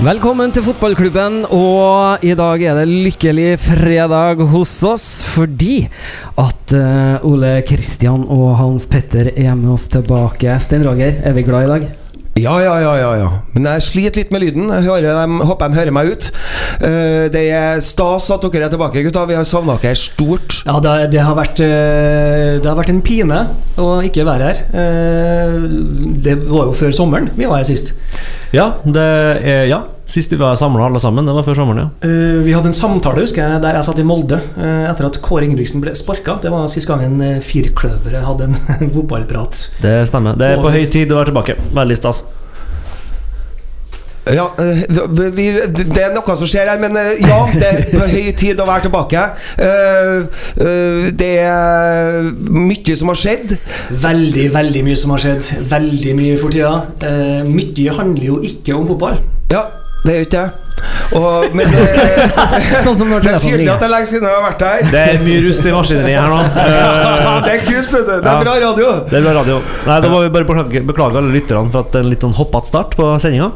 Velkommen til fotballklubben, og i dag er det lykkelig fredag hos oss fordi at eh, Ole Kristian og Hans Petter er med oss tilbake. Stein Roger, er vi glad i dag? Ja, ja, ja, ja, ja. Men jeg sliter litt med lyden. Jeg hører dem, håper de hører meg ut. Eh, det er stas at dere er tilbake, gutta. Vi har savna dere stort. Ja, det, det, har vært, eh, det har vært en pine å ikke være her. Eh, Det var jo før sommeren vi var her sist. Ja, det er, ja. Sist vi var samla alle sammen, det var før sommeren, ja. Uh, Vi hadde en samtale husker jeg, der jeg satt i Molde uh, etter at Kåre Ingebrigtsen ble sparka. Det var sist gangen uh, Firkløveret hadde en fotballprat. Det stemmer. Det er på høy tid å være tilbake. Veldig stas. Ja, vi, det er noe som skjer her, men ja, det er på høy tid å være tilbake. Eh, eh, det er mye som har skjedd. Veldig, veldig mye som har skjedd. Veldig mye for tida. Eh, Mye handler jo ikke om fotball. Ja, det er jo ikke det. Og, men det, Sånn som når det er tydelig at det er lenge siden jeg har vært her. Det er mye rust i maskineriet her nå. Ja, Eh, det er kult, vet du. Det Ja. er bra radio. Det er bra radio. Nei, Da må vi bare beklage, beklage alle lytterne for at det er en litt sånn hoppete start på sendinga.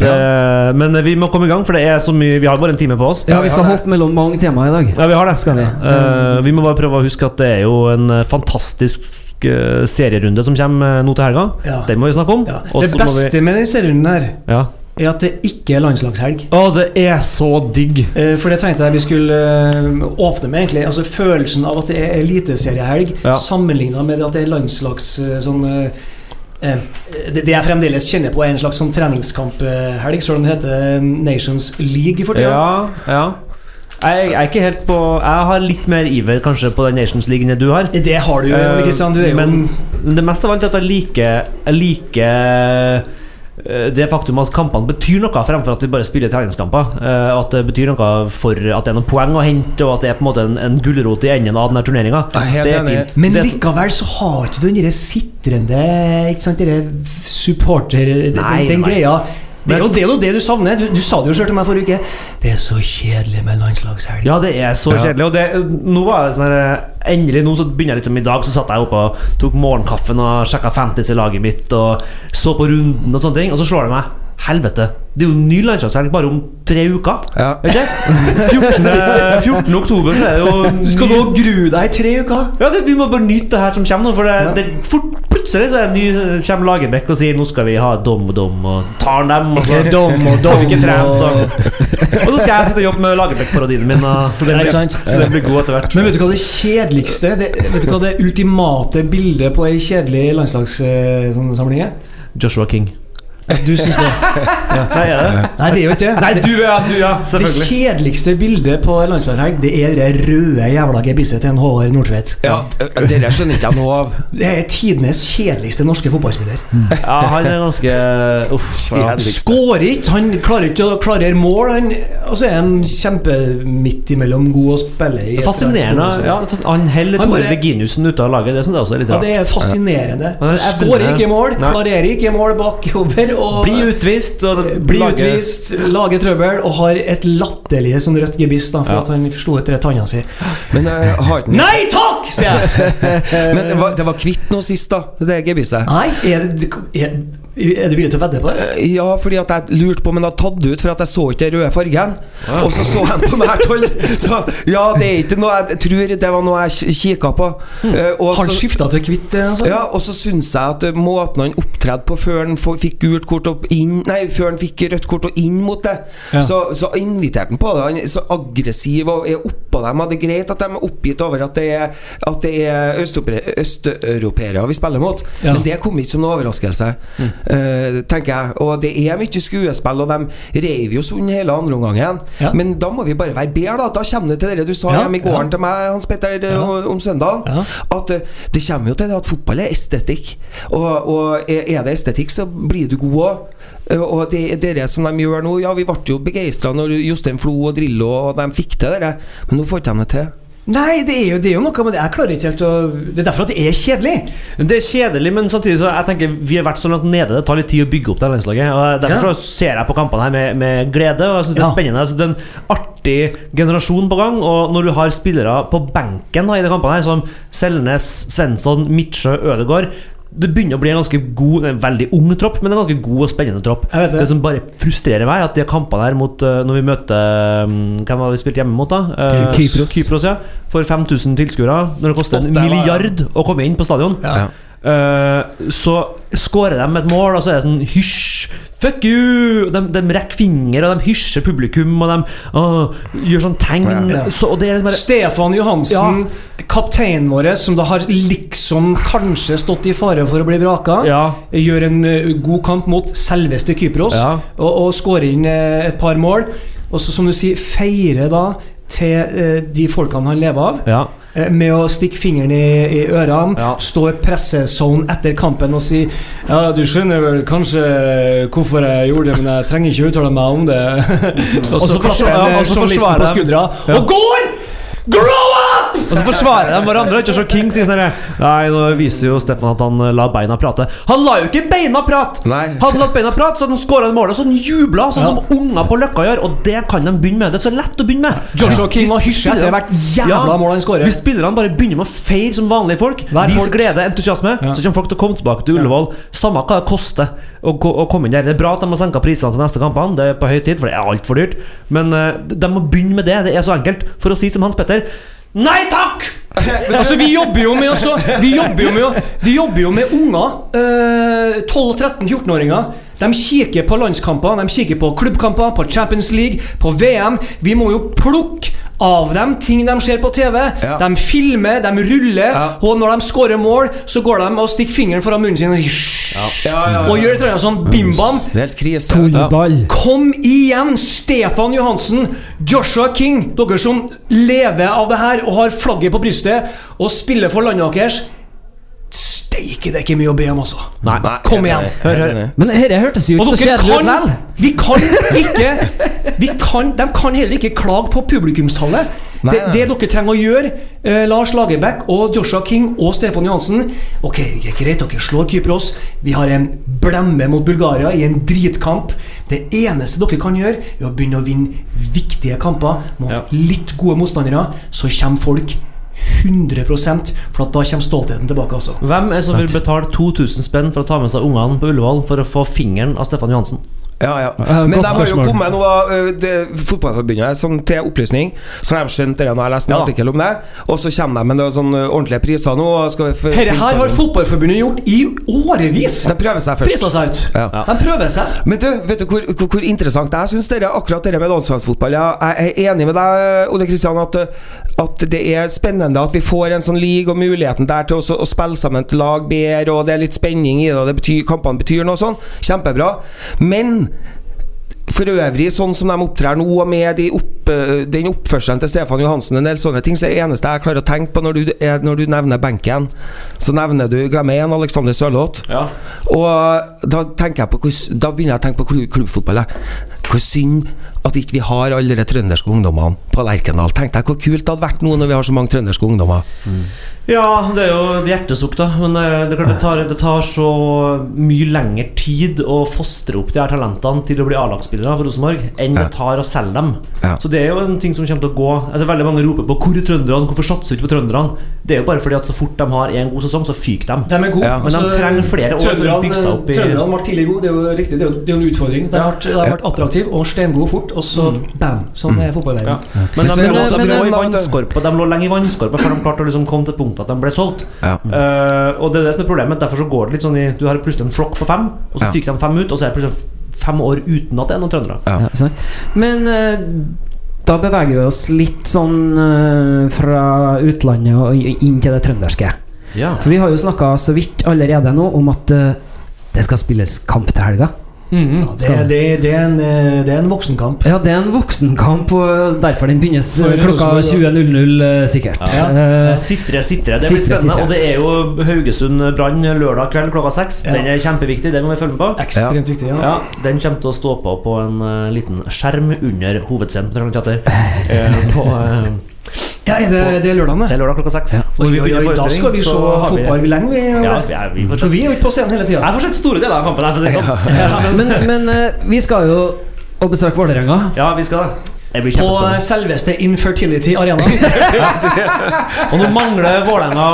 Men vi må komme i gang, for det er så mye Vi har bare en time på oss. Ja, vi skal hoppe mellom mange temaer i dag. Ja, vi har det. Skal vi? Uh, vi må bare prøve å huske at det er jo en eh, fantastisk eh, serierunde som kommer eh, nå til helga. Ja. Den må vi snakke om. Ja. Det beste vi- med den serierunden her ja. Er at det ikke er landslagshelg. Å, det er så digg! Eh, For det tenkte jeg vi skulle eh, åpne med, egentlig. Altså Følelsen av at det er eliteseriehelg, Ja. sammenligna med at det er landslags eh, sånn det, jeg fremdeles kjenner på, er en slags sånn treningskamphelg, selv om det heter Nations League for tida. Ja, ja. Jeg, er ikke helt på Jeg har litt mer iver kanskje på den Nations League enn du har. Det har du, jo, Kristian. Du er jo men det meste av alt er at jeg liker Jeg liker det faktum at kampene betyr noe fremfor at vi bare spiller treningskamper. Eh, At det betyr noe for at det er noen poeng å hente, og at det er på en måte en, en gulrot i enden av denne turneringa. Er er. Men likevel så har ikke du den sitrende Ikke sant, supporter Den, Nei, den nei. greia det er, jo, det det du savner. Du, du sa det jo sjøl til meg forrige uke. Det er så kjedelig med landslagshelg. Ja, det er så Ja. kjedelig. Og det, nå var det sånn Endelig, nå så begynner jeg liksom I dag så satt jeg oppe og tok morgenkaffen og sjekka fantasy-laget mitt og så på runden og sånne ting, og så slår det meg Helvete, det er jo ny landslagshelg bare om tre uker. Ja. Ikke? 14. 14. oktober så er det jo Du skal gå og grue deg i tre uker. Ja, det, Vi må bare nyte det her som kommer. For det, det fort, plutselig så er det ny, kommer Lagerbäck og sier nå skal vi ha dom og dom, og tar dem. Og så Dom og dom. ikke trent. Og, og så skal jeg sitte og jobbe med Lagerbäck-parodiene min. Så, det, blir, så det blir god etter hvert. Men vet du hva det kjedeligste det, Vet du hva det ultimate bildet på ei kjedelig landslagssamling er? Joshua King. Du syns det? Nei, er det? Nei, det er jo ikke det. Nei, du ja, du ja, Det selvfølgelig. kjedeligste bildet på landslagshelg, det er det røde jævla gebisset til en Håvard Nordtvedt. Ja, Dere skjønner ikke jeg noe av. Det er tidenes kjedeligste norske fotballspiller. Ja, han er ganske Uff. Ja. Skårer ikke, han klarer ikke å klarere mål. Han, og så er han kjempe midt imellom god å spille i. Fascinerende. Ja, han heller Tore Reginussen ute ut av laget. Det syns jeg også er litt Ja, det er fascinerende. Skårer ikke mål, klarerer ikke mål bakover. Og Bli utvist. Og bli lage- utvist, lage trøbbel og har et latterlig sånn rødt gebiss da, for Ja. at han slo etter tanna si. Men jeg har ikke Nei takk, sier jeg! Men det var, det var kvitt nå sist, da. Det gebisset. Nei, er, det, er, er du villig til å vedde på det? Ja, fordi at jeg lurte på om han hadde tatt det ut, for at jeg så ikke den røde fargen. Og så så han på nært hold. Så ja, det er ikke noe Jeg tror det var noe jeg kikka på. Eh, og Har han skifta til hvitt? eh, Altså? Ja, og så syns jeg at eh, måten han opptredde på før han fikk gult kort og inn Nei, før han fikk rødt kort og inn mot det, Ja. så, så inviterte han på det. Han er så aggressiv og er oppå dem. Og det er greit at de er oppgitt over at det er, at det er østeurope- østeuropeere vi spiller mot, Ja. men det kom ikke som noen overraskelse, eh, tenker jeg. Og det er mye skuespill, og de reiv jo sund hele andreomgangen. Ja. Men da må vi bare være bedre, da. Da kommer det til det du sa Ja, hjemme i gården ja. til meg, Hans Petter, ja. om- søndagen. At uh, det kommer jo til det at fotball er estetikk. Og, og er er det estetikk, så blir du god òg. Og det, det som de gjør nå Ja, vi ble jo begeistra når Jostein Flo og Drillo og de fikk til det, men nå får ikke de det til. Nei, det er, jo, det er jo noe med det. Jeg klarer ikke helt å Det er derfor at det er kjedelig. Det er kjedelig, men samtidig så jeg tenker vi har vært så langt nede. Det tar litt tid å bygge opp det landslaget. Og Derfor Ja. så ser jeg på kampene her med, med glede. Og jeg synes det er Ja. spennende altså, Det er en artig generasjon på gang. Og når du har spillere på benken da, i de kampene her som Selnes, Svensson, Midtsjø, Ødegaard det begynner å bli en ganske god En veldig ung tropp, men en ganske god og spennende tropp. Det. Det som bare frustrerer meg, er at de kampene her mot eh, Når vi møter um, Hvem var det vi spilte hjemme mot, da? Eh, Kypros. Kypros, ja. For 5000 tilskuere. Når det koster en milliard å komme inn på stadion. Ja. Eh, så skårer de et mål, og så er det sånn hysj, fuck you! De, de rekker finger, og de hysjer publikum, og de uh, gjør sånn tegn. Ja. Så, og det er bare Stefan Johansen, kapteinen vår, som da har liksom kanskje stått i fare for å bli vraka, Ja. gjør en uh, god kamp mot selveste Kypros Ja. og, og skårer inn eh, et par mål. Og så, som du sier, feirer da til de folkene han lever av. ja. Eh, Med å stikke fingeren i, i ørene, Ja. stå i pressezone etter kampen og si Ja, du skjønner vel kanskje hvorfor jeg gjorde det, men jeg trenger ikke uttale meg om det. og så klapper han og journalisten på skuldra Ja. og går! Grow up! Og så forsvarer de hverandre. Ikke så King sier sånn Nei, nå viser jo Stefan at han la beina prate. Han la jo ikke beina prate! Nei. Hadde han latt beina prate, så hadde han skåra målet, så han jubla, sånn Ja. som unger på Løkka gjør. Og det kan de begynne med. Det er så lett å begynne med. Joshua Hvis- King hvis hysje etter hvert jævla mål han skårer. Hvis spillerne bare begynner med å feire som vanlige folk, Vær vis folk. glede, entusiasme, Ja. så kommer folk til å komme tilbake til Ullevål. Samme hva det koster å, å komme inn der. Det er bra at de har senka prisene til neste kampene, det er på høy tid, for det er altfor dyrt. Men eh, de må begynne med det. Det er så enkelt. For å si som Hans Petter Nei takk! Altså, vi jobber jo med også, Vi jobber jo med, vi jobber jo med unger. Eh, 12-13-14-åringer. De kikker på landskamper, de kikker på klubbkamper, på Champions League, på VM. Vi må jo plukke av dem ting de ser på TV. Ja. De filmer, de ruller, Ja. og når de scorer mål, så går de og stikker fingeren foran munnen sin og, sier, Ja, ja, ja. og gjør et eller annet sånn bim-bam. Kom igjen, Stefan Johansen, Joshua King, dere som lever av det her og har flagget på brystet og spiller for landet deres. Steike, det er ikke mye å be om, altså. Nei. Nei, Kom igjen. Hør, hør. Men dette hørtes jo ikke så kjedelig ut kan likevel. Vi kan ikke vi kan, De kan heller ikke klage på publikumstallet. Nei, Det, det dere trenger å gjøre, eh, Lars Lagerbäck og Joshua King og Stefan Johansen Ok, det er greit dere slår Kypros. Vi har en blemme mot Bulgaria i en dritkamp. Det eneste dere kan gjøre, er å begynne å vinne viktige kamper mot Ja. litt gode motstandere. Så kommer folk 100% for at da kommer stoltheten tilbake. Også. Hvem er det som vil betale 2000 spenn for å ta med seg ungene på Ullevål for å få fingeren av Stefan Johansen? Ja, ja. Men godt de har jo kommet noe ø, det, Fotballforbundet sånn til opplysning Så har de skjønt det nå. Jeg leste en Ja. artikkel om det. Og så kommer de med noen sånn ordentlige priser nå. og Skal f- Dette her har Fotballforbundet gjort i årevis. De prøver seg først. Prisa seg ut. Ja. De prøver seg. Men du, vet du hvor, hvor, hvor interessant jeg syns akkurat det med landslagsfotball ja, Jeg er enig med deg, Ole Kristian, at, at det er spennende at vi får en sånn league og muligheten der til å spille sammen til lag bedre, og det er litt spenning i det, og det betyr, kampene betyr noe sånn. Kjempebra. Men for øvrig, sånn som de opptrer nå, og med de opp, eh, den oppførselen til Stefan Johansen, en del sånne ting, så er det eneste jeg klarer å tenke på når du, er, når du nevner benken, så nevner du glemmer igjen Alexander Sørloth. Ja. Og da tenker jeg på Da begynner jeg å tenke på klubb, klubbfotball. Hvor synd at ikke vi har alle de trønderske ungdommene på Lerkendal. Tenk deg hvor kult det hadde vært nå når vi har så mange trønderske ungdommer. Ja, det er jo et hjertesukk, da. Men eh, det, det, tar, det tar så mye lengre tid å fostre opp de her talentene til å bli A-lagsspillere for Rosenborg enn Ja. det tar å selge dem. Ja. Så det er jo en ting som kommer til å gå altså, Veldig mange roper på 'hvor er trønderne', 'hvorfor satser du ikke på trønderne'? Det er jo bare fordi at så fort de har en god sesong, så fyker de. De er gode. Ja, men de trenger flere år for å bygge seg opp i- Trønderne var tidlig gode, det er jo riktig. Det er jo, det en utfordring. De har vært, vært attraktive og stengod fort, og så bam! Sånn er. Mm. Ja. Men de, Men- men- de, lå i vannskorpa De lå lenge i vannskorpa før de klarte å liksom komme til punktet at de ble solgt. Ja. Uh, og det er det som er problemet. Derfor så går det litt sånn i Du har plutselig en flokk på fem, og så Ja. fikk de fem ut, og så er det plutselig fem år uten at det er noen trøndere. Ja. Ja. Men uh, da beveger vi oss litt sånn uh, fra utlandet og inn til det trønderske. Ja. For vi har jo snakka så vidt allerede nå om at uh, det skal spilles kamp til helga. Det, er- det, er- det, er en, eh, det er en voksenkamp. Ja, det er en voksenkamp, og derfor den begynnes eh, klokka Rosenborg, 20.00 eh, sikkert. Ja. ja. Sitre, sitre. Det blir Sitre, spennende. sitre. Og det er jo Haugesund-Brann lørdag kveld klokka seks. Ja. Den er kjempeviktig. Det må vi følge med på. Ekstremt viktig. Ja. Ja, Den kommer til å stå på på en eh, liten skjerm under hovedscenen på Ja, er det, det er lørdag, det det? er lørdag klokka seks. Ja. Og, vi oi, da skal vi se fotball vi- lenge, vi. Ja, vi er, vi For vi er jo ikke på scenen hele jeg får sett store deler av kampen her, for å si sånn. Ja, men men eh, vi skal jo og besøke Vålerenga. ja, vi skal det. På selveste Infertility Arena. Og nå mangler Vålerenga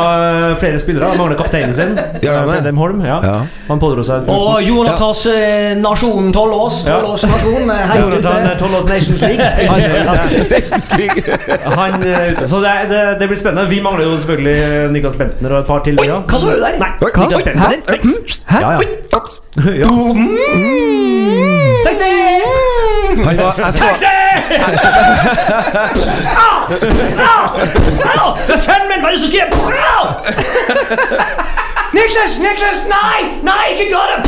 eh, flere spillere. De mangler kapteinen sin. Ja. Fredheim Holm. Ja. Ja. Han pådro seg Og Jonatas ja. nasjon Tollås. Ja. Tollås nasjon. eh, Jonathan eh, Tollås Nations League. Han er ute. Så det, det, det blir spennende. Vi mangler jo selvfølgelig eh, Niklas Bentner og et par til. Oi, ja. hva sa du der? Nei, Oi, Niklas hva? Bentner. Hæ? Ja, ja. Ops. ja. Taxi! Han var, jeg så, Taxi! fanden, hva er det som skjer? Niklas! Niklas! Nei! Nei, ikke gjør det!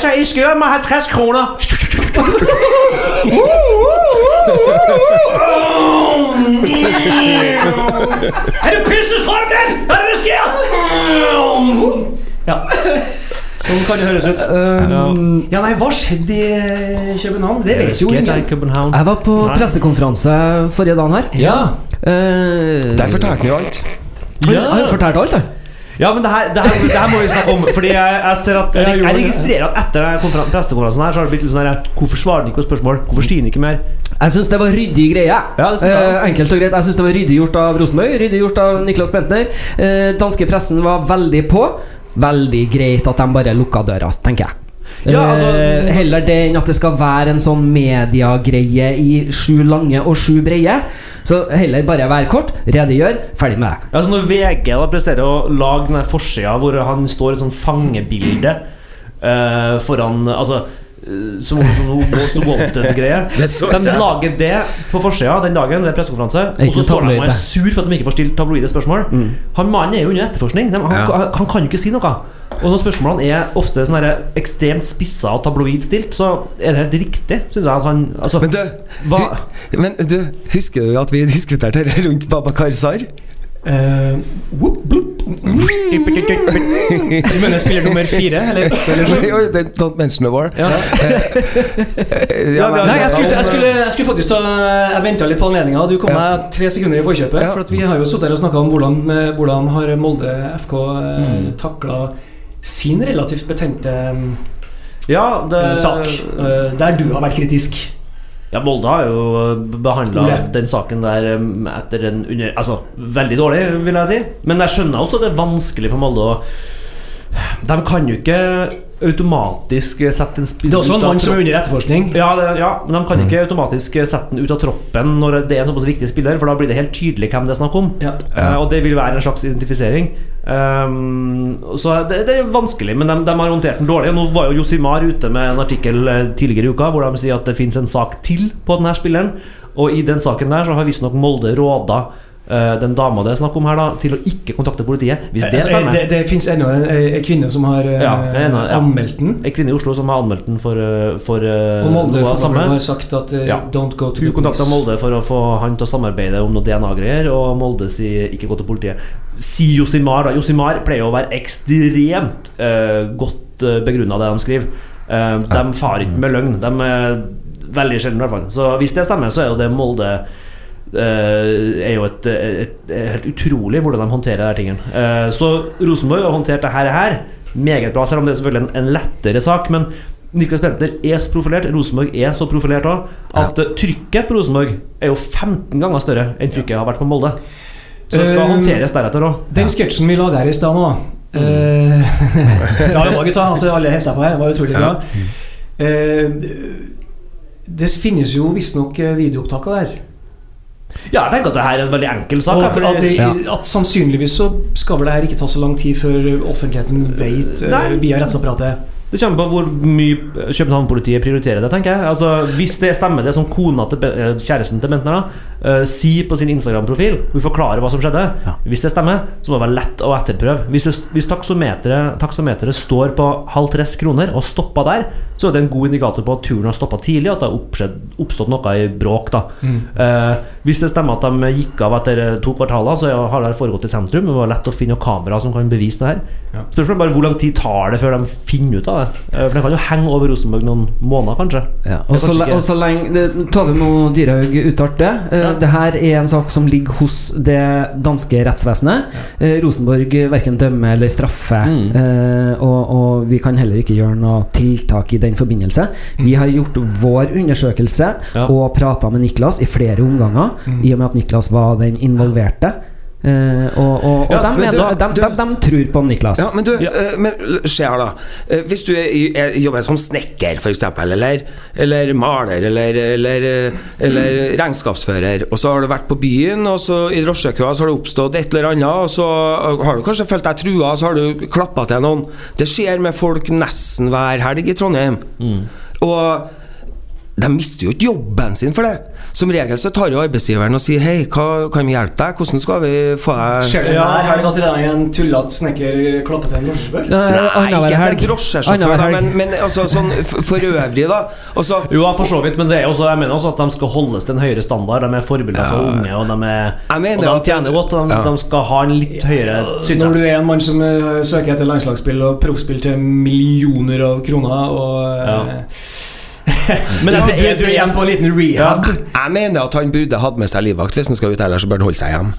Så jeg skylder meg 50 kroner. Er du pisset du, meg? Hva er det som skjer? Ja. Sånn kan det høres ut. Ja, nei, hva skjedde i eh, København? Det vet jo ingen. Jeg var på Nei. pressekonferanse forrige dagen her. Ja. Uh, der fortalte han jo alt. han, han fortalte alt, da. Ja, men det her, det her, det her må vi snakke om. Fordi jeg, jeg ser at Jeg, jeg registrerer at etter pressekonferansen her Så har det blitt litt sånn her Hvorfor svarer han ikke på spørsmål? Hvorfor sier han ikke mer? Jeg syns det var ryddig greie. Ja, synes Eh, enkelt og greit. Jeg syns det var ryddig gjort av Rosenborg, ryddig gjort av Niklas Bentner. Eh, danske pressen var veldig på. Veldig greit at de bare lukka døra, tenker jeg. Ja, altså- Eh, heller det enn at det skal være en sånn mediegreie i sju lange og sju breie. Så heller bare være kort, redegjør, ferdig med det. Altså Når VG da presterer å lage den forsida hvor han står et sånn fangebilde uh, foran Altså som om sånn Most Wanted-greie. Det så De lager det på forsida den dagen, ved pressekonferanse, og så står de og er sur for at de ikke får stilt tabloide spørsmål. Han mannen er jo under etterforskning. Han, Ja. han kan jo ikke si noe. Og når spørsmålene er ofte sånn ekstremt spissa og tabloid stilt, så er det helt riktig, syns jeg. Han altså, Men du, Hva? men du, husker du at vi diskuterte dette rundt Babakar Sar? Eh, whoop, bloop. Du mener spiller nummer fire, eller? eller den Don't mention the war. ja. Eh, Ja, vi Nei, jeg skulle, jeg skulle, jeg skulle faktisk ta Jeg venta litt på anledninga. Du kom meg tre sekunder i forkjøpet. For at vi har jo sittet her og snakka om hvordan, eh, hvordan har Molde FK mm. takla sin relativt betente ja, det, eh, sak. eh, der du har vært kritisk. Ja, Molde har jo behandla den saken der um, etter en under, Altså, veldig dårlig, vil jeg si. Men jeg skjønner også det er vanskelig for Molde å De kan jo ikke automatisk sette en spiller Det er også en mann som er under etterforskning. ja, det, ja, men de kan ikke automatisk sette den ut av troppen når det er en såpass viktig spiller, for da blir det helt tydelig hvem det er snakk om. Ja. Uh, og det vil være en slags identifisering. Um, så det, det er vanskelig, men de, de har håndtert den dårlig. Nå var jo Josimar ute med en artikkel eh, tidligere i uka hvor de sier at det fins en sak til på denne spilleren. Og i den saken der så har visstnok Molde råda eh, den dama det er snakk om her, da til å ikke kontakte politiet. Hvis det Altså, stemmer. det, det fins ennå en, en kvinne som har eh, Ja, er ja. anmeldt den. En kvinne i Oslo som har anmeldt den for, eh, for eh, Og Molde noe av det samme. har sagt at eh, Ja. don't go to Hun kontakta. Molde for å få han til å samarbeide om noe DNA-greier, og Molde sier ikke gå til politiet. Si Josimar, da. Josimar pleier å være ekstremt uh, godt uh, begrunna, det de skriver. Uh, de farer ikke med løgn. De er veldig sjelden, i hvert fall. Så hvis det stemmer, så er jo det Molde eh, er jo et, et, et, helt utrolig hvordan de håndterer disse tingene. Eh, så Rosenborg har håndtert det her, meget bra, selv om det er selvfølgelig en, en lettere sak. Men Niklas Bentner er så profilert, Rosenborg er så profilert òg, at ja. trykket på Rosenborg er jo 15 ganger større enn trykket har vært på Molde. Så det skal håndteres deretter òg. Den sketsjen vi lager her i stad nå mm. Bra gutta. At alle hev seg på her. Det var utrolig bra. Eh, det finnes jo visstnok eh, videoopptak av det her. Ja, jeg tenker at det her er en veldig enkel sak. At, at, det, Ja. at sannsynligvis så skal vel det her ikke ta så lang tid før offentligheten vet eh, Nei. via rettsapparatet. Det kommer på hvor mye København-politiet prioriterer det, tenker jeg. Altså, hvis det stemmer, det som kona til eh, kjæresten til Bentner da, eh, sier på sin Instagram-profil, hun forklarer hva som skjedde Ja. Hvis det stemmer, så må det være lett å etterprøve. Hvis, det, hvis taksometeret, taksometeret står på halv tres kroner og stopper der, så er det en god indikator på at turen har stoppa tidlig, at det har oppskjedd, oppstått noe i bråk. da Eh, Hvis det stemmer at de gikk av etter to kvartaler, så har det foregått i sentrum. Det var lett å finne kamera som kan bevise det her. Ja. Spørsmålet er bare hvor lang tid tar det før de finner ut av det? Det. Eh, For den kan jo henge over Rosenborg noen måneder, kanskje. Ja, og så kanskje ikke- og så lenge Tove Mo Dyrhaug uttalte det. eh, Ja. Det her er en sak som ligger hos det danske rettsvesenet. Ja. Rosenborg verken dømmer eller straffer, Mm. eh, og, og vi kan heller ikke gjøre noe tiltak i den forbindelse. Vi har gjort vår undersøkelse Ja. og prata med Niklas i flere omganger, i og med at Niklas var den involverte. Eh, og og, og Ja, de, du- de, de, de tror på Niklas. Ja, men du, Ja. eh, men se her, da. Eh, Hvis du er, er, jobber som snekker, f.eks., eller, eller maler, eller, eller, eller regnskapsfører, og så har du vært på byen, og så i drosjekøa så har det oppstått et eller annet, og så har du kanskje følt deg trua, og så har du klappa til noen. Det skjer med folk nesten hver helg i Trondheim. Og de mister jo ikke jobben sin for det. Som regel så tar jo arbeidsgiveren og sier Hei, hva kan vi hjelpe deg? Hvordan skal vi få deg Skjer det Ja. hver helg at det er en tullete snekker klapper til en drosjesjåfør? Nei, ikke en drosjesjåfør, men, men altså, sånn for øvrig, da. Også, Jo, for så vidt, men det er også, jeg mener også at de skal holdes til en høyere standard. De er forbilder for unge, og de, er, og de tjener godt. Og de, Ja. de skal ha en litt høyere syns Når du er en mann som eh, søker etter landslagsspill og proffspill til millioner av kroner og eh, Men ja, det, du, du er igjen på en liten rehab. Jeg mener at han burde hatt med seg livvakt hvis han skal ut, ellers så bør han holde seg hjemme.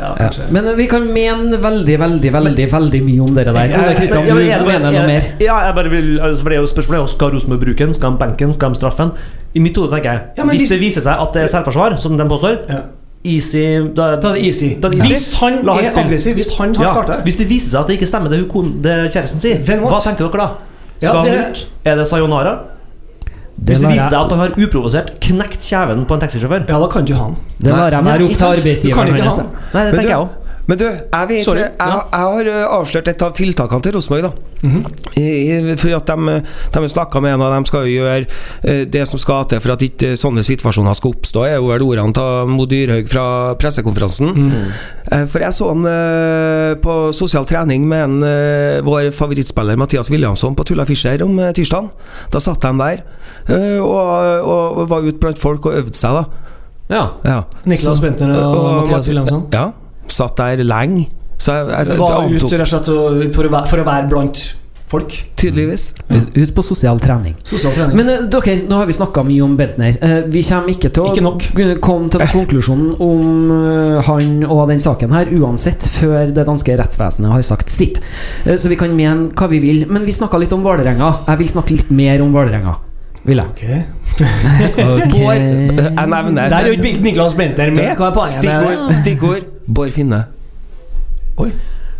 Ja, Ja. Men vi kan mene veldig, veldig veldig veldig mye om dere der. Ole Kristian, du er mener noe er- mer? Ja, jeg bare vil altså, For det er jo spørsmålet er Skal Rosenborg bruke den? Skal de benke den? Skal de straffe den? I mitt hode tenker jeg Ja, Hvis hvis- det viser seg at det er selvforsvar, som de påstår, Ja. easy Da, Da er det easy. Da det easy. Hvis han La er aggressiv, hvis han har ja, startet Hvis det viser seg at det ikke stemmer det, hun det kjæresten sier, hva tenker dere da? Ja, Skal det- han ut? Er det sayonara? Det Hvis det viser seg at du har uprovosert knekt kjeven på en taxisjåfør? Ja, da kan du ha den. Det lar jeg være opp til arbeidsgiveren hans. Nei, det tenker jeg òg. Men du, jeg vet Sorry. jeg, jeg, har uh, avslørt et av tiltakene til Rosenborg, da. -hmm. i, fordi at de, de snakka med en av dem skal jo gjøre eh, det som skal til for at ikke sånne situasjoner skal oppstå, er jo vel ordene til Mo Dyrhaug fra pressekonferansen. Eh, For jeg så han eh, på sosial trening med en, eh, vår favorittspiller Mathias Williamson på Tulla Fischer om tirsdagen. Da satt de der eh, og, og, og var ute blant folk og øvde seg, da. Ja. Ja. Niklas Bentner og, og Mathias Mathi- Williamson. Ja. Satt der lenge. Så jeg, jeg, jeg, Var ut rett og slett for å være, for å være blant folk. tydeligvis. Ut, ut på sosial trening. Sosial trening. Men dere, nå har vi snakka mye om Bentner. Eh, vi kommer ikke til å Ikke komme til konklusjonen om eh, han og den saken her, uansett, før det danske rettsvesenet har sagt sitt. Så vi kan mene hva vi vil. Men vi snakka litt om Vålerenga. Jeg vil snakke litt mer om Vålerenga. Vil jeg. Okay. Bård Jeg nevner Der er jo ikke Niklas Bentner med. Hva er poenget Stikkord. Bård Finne. Oi.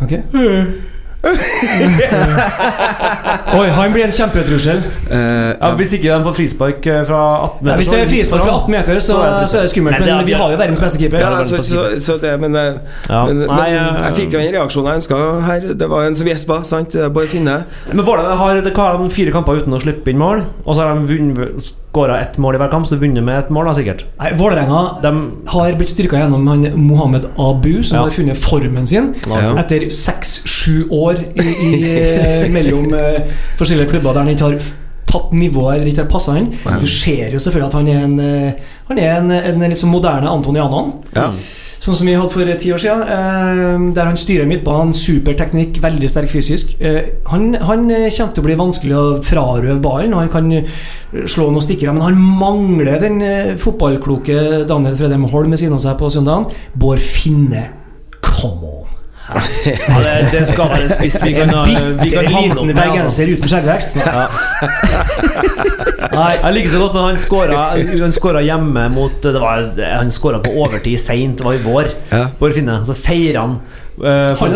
Ok. Oi, han blir en kjempetrussel. Uh, Ja, hvis ikke de får frispark eh, fra 18 meter Ja, hvis det er frispark fra 18 meter, så, så er det skummelt. Men det Men vi har jo verdens beste keeper. ja, så, så, så det, men, eh, Ja. men, men Nei, eh, jeg fikk jo en reaksjon jeg ønska her. Det var en som gjespa. Sant? Det Bård Finne. Men Vålerenga har, har fire kamper uten å slippe inn mål, og så har de skåra ett mål i hver kamp, så vunnet med ett mål, da, sikkert. Nei, Vålerenga De, har blitt styrka gjennom han Mohammed Abu, som Ja. har funnet formen sin Ja. etter seks-sju år i, i, eh, mellom uh, forskjellige klubber der han ikke har tatt nivået eller ikke har passa inn. Du ser jo selvfølgelig at han er en eh, Han er en, en sånn moderne Anton Janan. Ja. Sånn som vi hadde for ti år siden. Eh, der han styrer midtbanen. Superteknikk, veldig sterk fysisk. Eh, han, han kommer til å bli vanskelig å frarøve ballen. Han kan eh, slå noen stikkere, men han mangler den fotballkloke Daniel Fredheim Holm ved siden av seg på søndagen. Bård Finne. Come on! Ja, det, det skal være en spiss. Vi kan, vi kan havne opp liten med, altså. bergenser uten skjeggvekst. Ja. Nei. Jeg liker så godt når han skåra Han skåra hjemme mot det var, Han skåra på overtid seint, det var i vår. Ja. Bård Finne. Så feirer han. Uh, og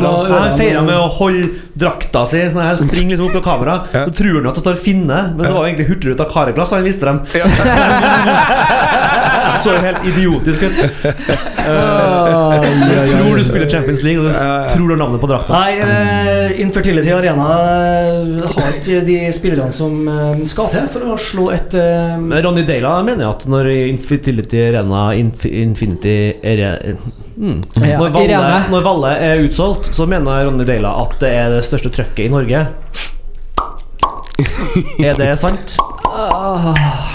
noe ja, han feirer med å holde drakta si. Sånn her Springer liksom opp på kamera. Ja. Så tror han at det står Finne, men det var egentlig Hurtigruta Kareglass han viste dem. så jo helt idiotisk ut. Uh, tror du spiller Champions League, og du tror du har navnet på drakta. Nei, uh, Infertility Arena eh, har ikke de spillerne som eh, skal til for å slå et uh, Men Ronny Deila mener jeg at når Infertility Arena Inf Infinity Arena mm. Ja, når, Valle, når Valle er utsolgt, så mener Ronny Deila at det er det største trøkket i Norge. Er det sant?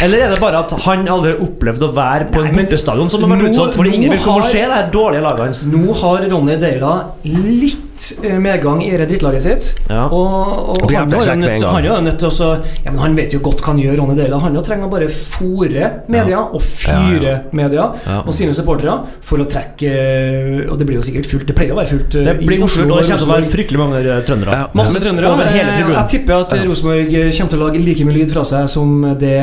Eller er det bare at han aldri har opplevd å være på en bortestadion som har vært nå ingen vil komme og se det her dårlige laget hans. Nå har Ronny Deila litt litt eh, medgang i det drittlaget sitt. Ja. Og, og han, var nødt, han er nødt til å ja, men Han vet jo godt hva han gjør, Ronny Deila. Han jo trenger å bare fòre media og fyre media Ja. og sine supportere for å trekke eh, Og det blir jo sikkert fullt. Det pleier å være fullt. det Det i blir Oslo fullt, og det kommer til å være fryktelig mange eh, trøndere. Ja. Masse trøndere. Eh. Jeg tipper at Rosenborg kommer til å lage like mye lyd fra seg som det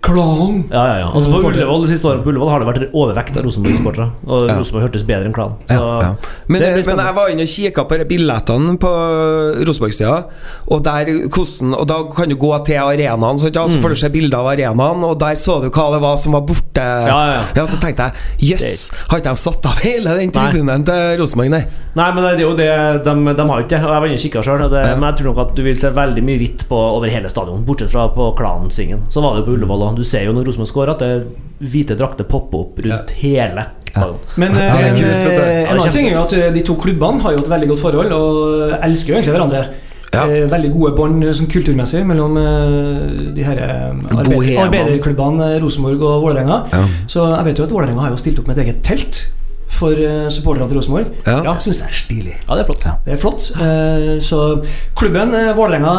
Klan Ja, ja, ja. Altså På. Ullevål de siste årene på Ullevål har det vært overvekt av Rosenborg-supportere. Og Ja. Rosenborg hørtes bedre enn Klan. Så Ja. Men, men jeg var inne og kikka på de billettene på Rosenborg-sida, og der hvordan Og da kan du gå til arenaen, sant, ja, så får du se bilder av arenaen, og der så du hva det var som var borte. ja, ja. så tenkte jeg jøss, har ikke de satt av hele den tribunen til Rosenborg, nei? Nei, men det er jo det De, de har ikke. Og Jeg var inne og kikka sjøl. Ja. Men jeg tror nok at du vil se veldig mye hvitt over hele stadion. Bortsett fra på Klansingen. Så var det jo på Ullevål òg. Du ser jo når Rosenborg scorer, at det hvite drakter popper opp rundt hele stadion. Men Ja, er eh, kult, en annen ting er jo at eh, de to klubbene har jo et veldig godt forhold og elsker jo egentlig hverandre. Ja. Eh, veldig gode bånd eh, sånn kulturmessig mellom eh, de her eh, arbeid, arbeiderklubbene eh, Rosenborg og Vålerenga. Ja. Så jeg vet jo at Vålerenga har jo stilt opp med et eget telt for uh, supporterne til Rosenborg. Ja. Jeg syns det er stilig. Ja, det er flott. Det er flott. Eh, så klubben uh, Vålerenga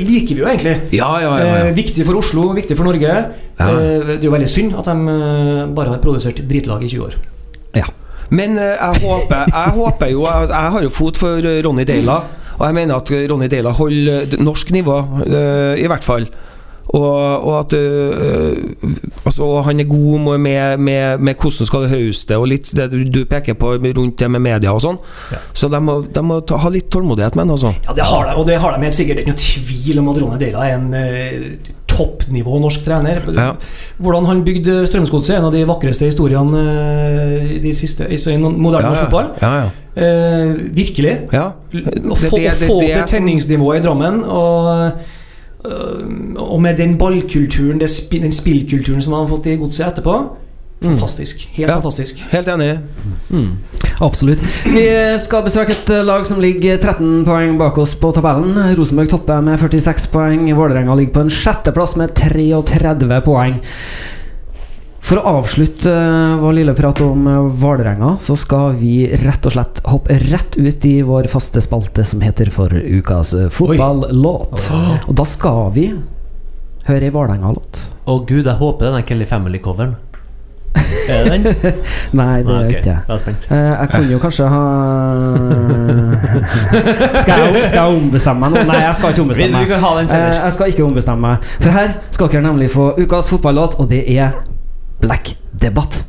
liker vi jo egentlig. Ja, ja, ja. Eh, ja. viktig for Oslo, viktig for Norge. Eh, det er jo veldig synd at de eh, bare har produsert drittlag i 20 år. Ja. Men eh, jeg håper, jeg håper jo Jeg, jeg har jo fot for eh, Ronny Deila, og jeg mener at Ronny Deila holder norsk nivå, eh, i hvert fall. Og, og at øh, altså, han er god med, med, med, hvordan skal det høste, og litt det du, peker på rundt det med media og sånn. Så de må, de må ta, ha litt tålmodighet med han, altså. Ja, det har de, og det har de helt sikkert. Det er ikke noe tvil om at Ronny Deila er en uh, toppnivå norsk trener. Ja. Hvordan han bygde Strømsgodset, en av de vakreste historiene uh, de siste, i moderne norsk fotball. Ja, ja. Uh, virkelig. ja. Å få, å få det tenningsnivået i Drammen og, og med den ballkulturen, den spillkulturen som man har fått i godset etterpå. Fantastisk. Helt Ja. fantastisk. Helt enig. Absolutt. Vi skal besøke et eh, lag som ligger 13 poeng bak oss på tabellen. Rosenborg topper med 46 poeng. Vålerenga ligger på en sjetteplass med 33 poeng. For å avslutte eh, vår lille prat om eh, Vålerenga, så skal vi rett og slett hoppe rett ut i vår faste spalte som heter For ukas eh, fotballåt. Og da skal vi høre ei Vålerenga-låt. Å gud, jeg håper den er Kelly Family-coveren. Er det den? Nei, det Nei, er ok. ikke det. Jeg er spent. Eh, jeg kunne jo kanskje ha skal, jeg, skal jeg ombestemme meg nå? Nei, jeg skal ikke ombestemme meg. jeg skal ikke ombestemme meg. For her skal dere nemlig få ukas fotballåt, og det er Black Debatt.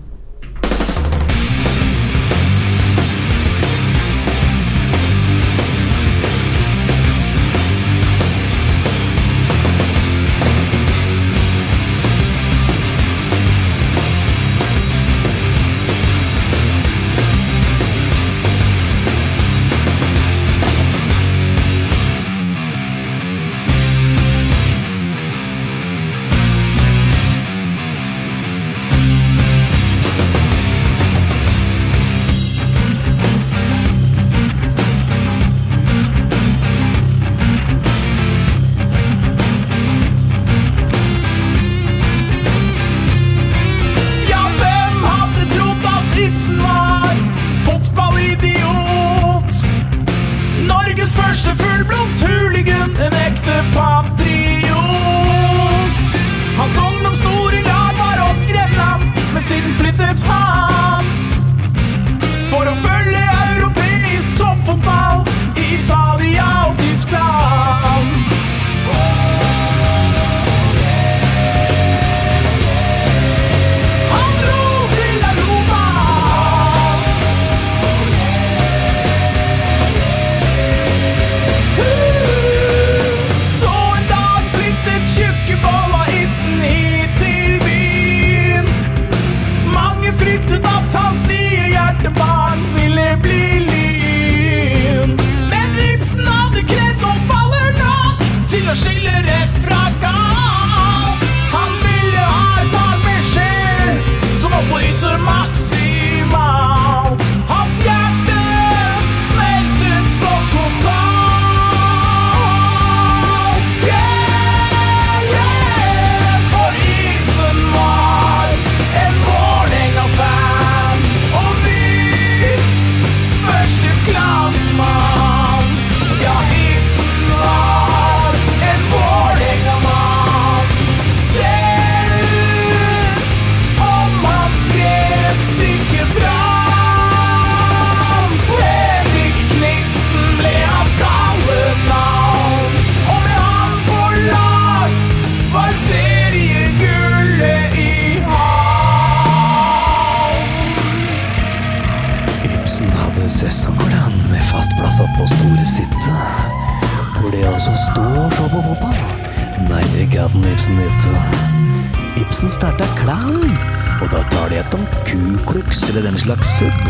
Klux det den slags subb.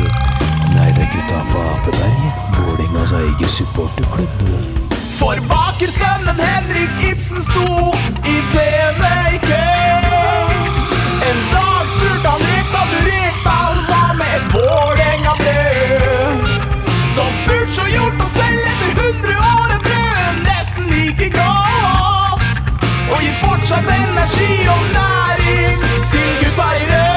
Nei, det er gutta på Apeberget. Vålingas egen supporterklubb. For bakersønnen Henrik Ibsen sto i TV i kø. En dag spurte han Rekdal du Rekdal hva med et Vålerenga-brød? Som spurt, så gjort og selv etter 100 år er brød nesten like godt. Og gir fortsatt energi og næring til gutta i rødt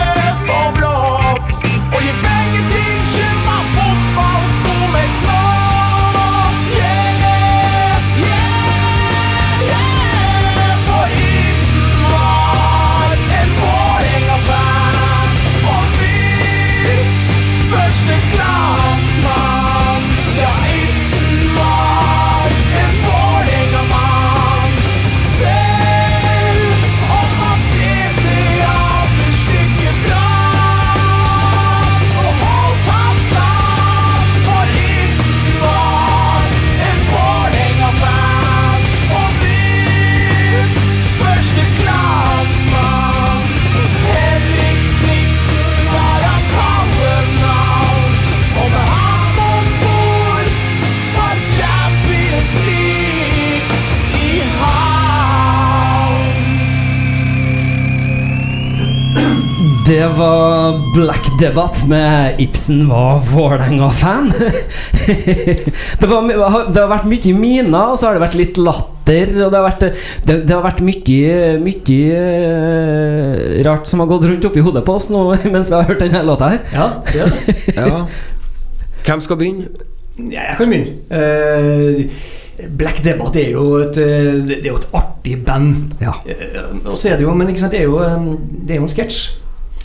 Black Debate med Ibsen var Vålerenga-fan. det, det har vært mye miner, og så har det vært litt latter. Og det har vært, det, det har vært mye, mye eh, rart som har gått rundt oppi hodet på oss nå mens vi har hørt denne låta her. Ja, er. Ja. Hvem skal begynne? Ja, jeg kan begynne. Uh, Black Debate er jo et, eh, det er jo et artig band. Ja. Og så er det jo, men ikke sant, det er jo, det er jo en sketsj.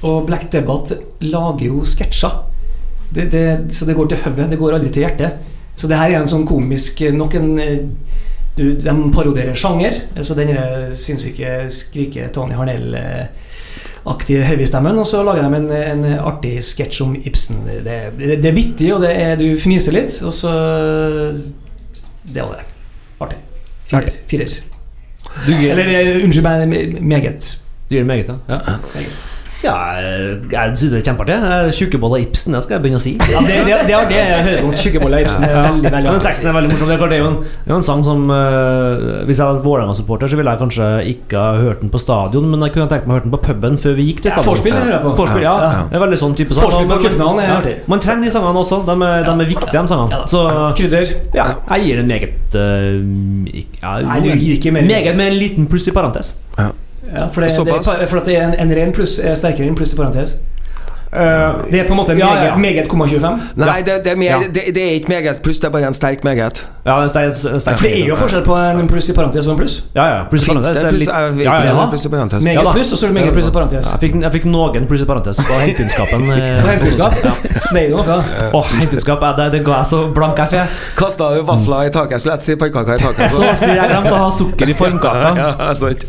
Og Black Debate lager jo sketsjer. Det, det, så det går til hodet, det går aldri til hjertet. Så det her er en sånn komisk Nok en eh, du, De parodierer sjanger. Så den der sinnssyke skrike Tony Harnell-aktige heavy-stemmen. Og så lager de en, en artig sketsj om Ibsen. Det, det, det er vittig, og det er, du fniser litt. Og så Det var det. Artig. Firer. Firer. Du Eller eh, unnskyld meg, meget. du gir meget, ja. ja. meget. Ja, jeg, syns det er kjempeartig. Eh, Tjukkeboller Ibsen, det skal jeg begynne å si. Ja, det, det, det det jeg hører om. Tjukkeboller Ibsen Ja. veldig, veldig den teksten er veldig morsom. Det er, klart, det er jo en, det er jo en sang som uh, Hvis jeg var Vålerenga-supporter, så ville jeg kanskje ikke ha hørt den på stadion, men jeg kunne tenkt meg å høre den på puben før vi gikk til stadion. Ja, forspill, ja. på. Vorspiel, ja. Ja. Det er veldig sånn type sang. Forspill på cupfinalen er artig. Man trenger de sangene også. De er, de er viktige, de sangene. Så Krydder. ja, jeg gir en meget uh, ja, Nei, du gir ikke mer. Meget med en liten pluss i parentes. Ja, for det, det, for at det er en, en ren pluss er sterkere enn pluss i parentes. Det er på en måte Ja, meget, ja. meget, komma 25. Nei, det, det, er mer, Ja. det, det er ikke meget pluss, det er bare en sterk meget. Ja, en sterk, en sterk For det er jo forskjell på en pluss i parentes og en pluss. Ja, ja. Pluss i parentes. det pluss? litt- ja, ja, ja. pluss i parentes. Meget Ja pluss, og så er det meget pluss i parentes. Jeg fikk, jeg fikk noen pluss i parentes på hentekunnskapen. eh, På heimkunnskap. Ja. Svei noe? Åh, heimkunnskap, det, det ga jeg så blank F, i. Kasta du vafler i taket, så lett si pannekaker i taket. Så å jeg glemte å ha sukker i formkaka. Ja, sant.